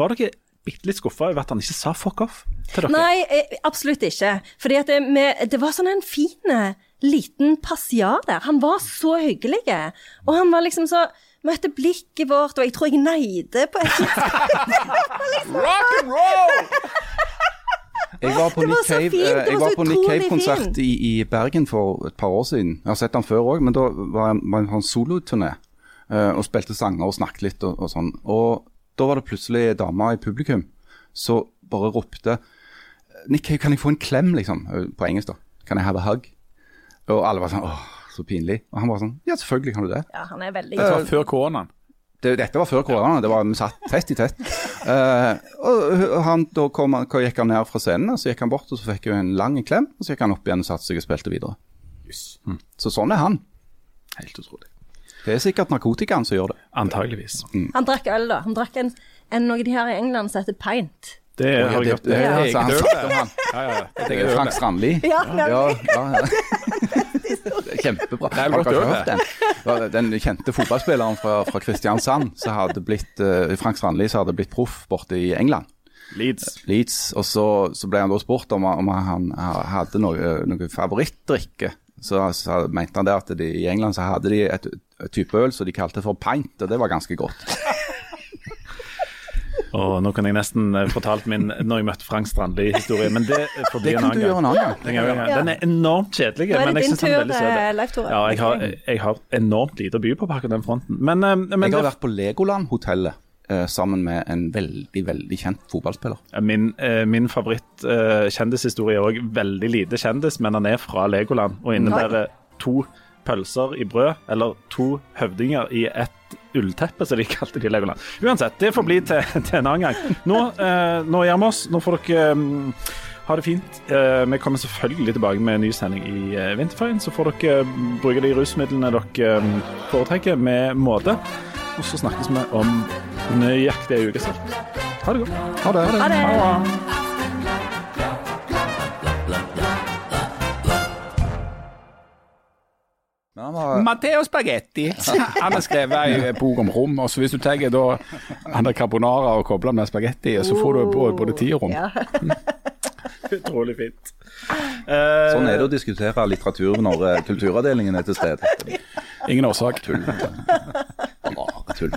S1: Var dere bitte litt skuffa over at han ikke sa fuck off til dere?
S4: Nei, absolutt ikke. Fordi at det, med, det var sånn en fin liten passiar der. Han var så hyggelig. Og han var liksom så Møtte blikket vårt, og jeg tror jeg neide på et liksom.
S2: Rock and roll!
S3: Jeg var på
S4: Det var
S3: Nick
S4: så
S3: Cave, eh, jeg
S4: var
S3: var på Nick Cave-konsert i, i Bergen for et par år siden. Jeg har sett han før òg, men da var jeg på en soloturné uh, og spilte sanger og snakket litt og, og sånn. Og da var det plutselig ei dame i publikum som bare ropte Nick Cave, kan jeg få en klem, liksom? eh, På engelsk, da. Kan jeg have a hug? Og alle var sånn åh, så pinlig. Og han var sånn ja, selvfølgelig kan du det.
S4: Ja, han er veldig
S2: Dette var før koronaen.
S3: det, dette var før koronaen. det var, vi satt tett i tett. Uh, og han, da kom, han- gikk han ned fra scenen, og så gikk han bort og så fikk hun en lang klem. Og så gikk han opp igjen og satte seg og spilte videre. Så sånn er han.
S1: Helt utrolig.
S3: Det er sikkert narkotikaen som gjør det.
S1: Antageligvis.
S4: Han drakk øl, da. Han drakk en, en noe de har i England som heter pint.
S1: Det har jeg
S3: gjort.
S1: hørt.
S3: det.
S2: Jeg
S3: Det
S2: tenker
S3: er
S2: øl.
S3: Frank Strandli.
S4: Ja,
S3: ja, ja, ja. Kjempebra.
S2: Er
S3: Har dere hørt den? Den kjente fotballspilleren fra, fra Kristiansand som hadde blitt uh, Frank Strandli som hadde blitt proff borte i England.
S1: Leeds.
S3: Leeds, og så, så ble han da spurt om, om han hadde noe, noe favorittdrikke. Så, så mente han det at de, i England så hadde de et, et type øl som de kalte for pint, og det var ganske godt.
S1: Og nå kunne jeg nesten eh, fortalt min når jeg møtte Frank Strandli-historie, men det får bli en annen
S3: en
S1: gang.
S3: annen gang.
S1: Den, er, den er enormt kjedelig, men jeg syns den er veldig søt.
S4: eh.
S1: Ja, jeg har, jeg har enormt lite å by på på akkurat den fronten. Men, eh, men
S3: Jeg har
S1: det,
S3: vært på Legoland-hotellet eh, sammen med en veldig, veldig kjent fotballspiller.
S1: min, min favoritt-kjendishistorie er òg veldig lite kjendis, men han er fra Legoland og innebærer to pølser i brød, eller to høvdinger i ett ullteppe, som de kalte det i Legoland. Uansett, det får bli til, til en annen gang. Nå, eh, nå gjør vi oss. Nå får dere um, ha det fint. Eh, vi kommer selvfølgelig tilbake med en ny sending i eh, vinterferien. Så får dere mm, bruke de rusmidlene dere um, foretrekker, med måte. Og så snakkes vi om nøyaktig ei uke snart. Ha det godt.
S3: Ha det.
S4: Ha det.
S3: Ha han var,
S2: Matteo Spagetti. Han har skrevet en bok om rom. og så Hvis du tar da andre carbonara og kobler med spagetti, så får du både, både tid og rom.
S4: Ja.
S1: Utrolig fint. Uh,
S3: sånn er det å diskutere litteratur når eh, kulturavdelingen er til stede.
S2: Ingen årsak.
S3: Tull. Bare tull.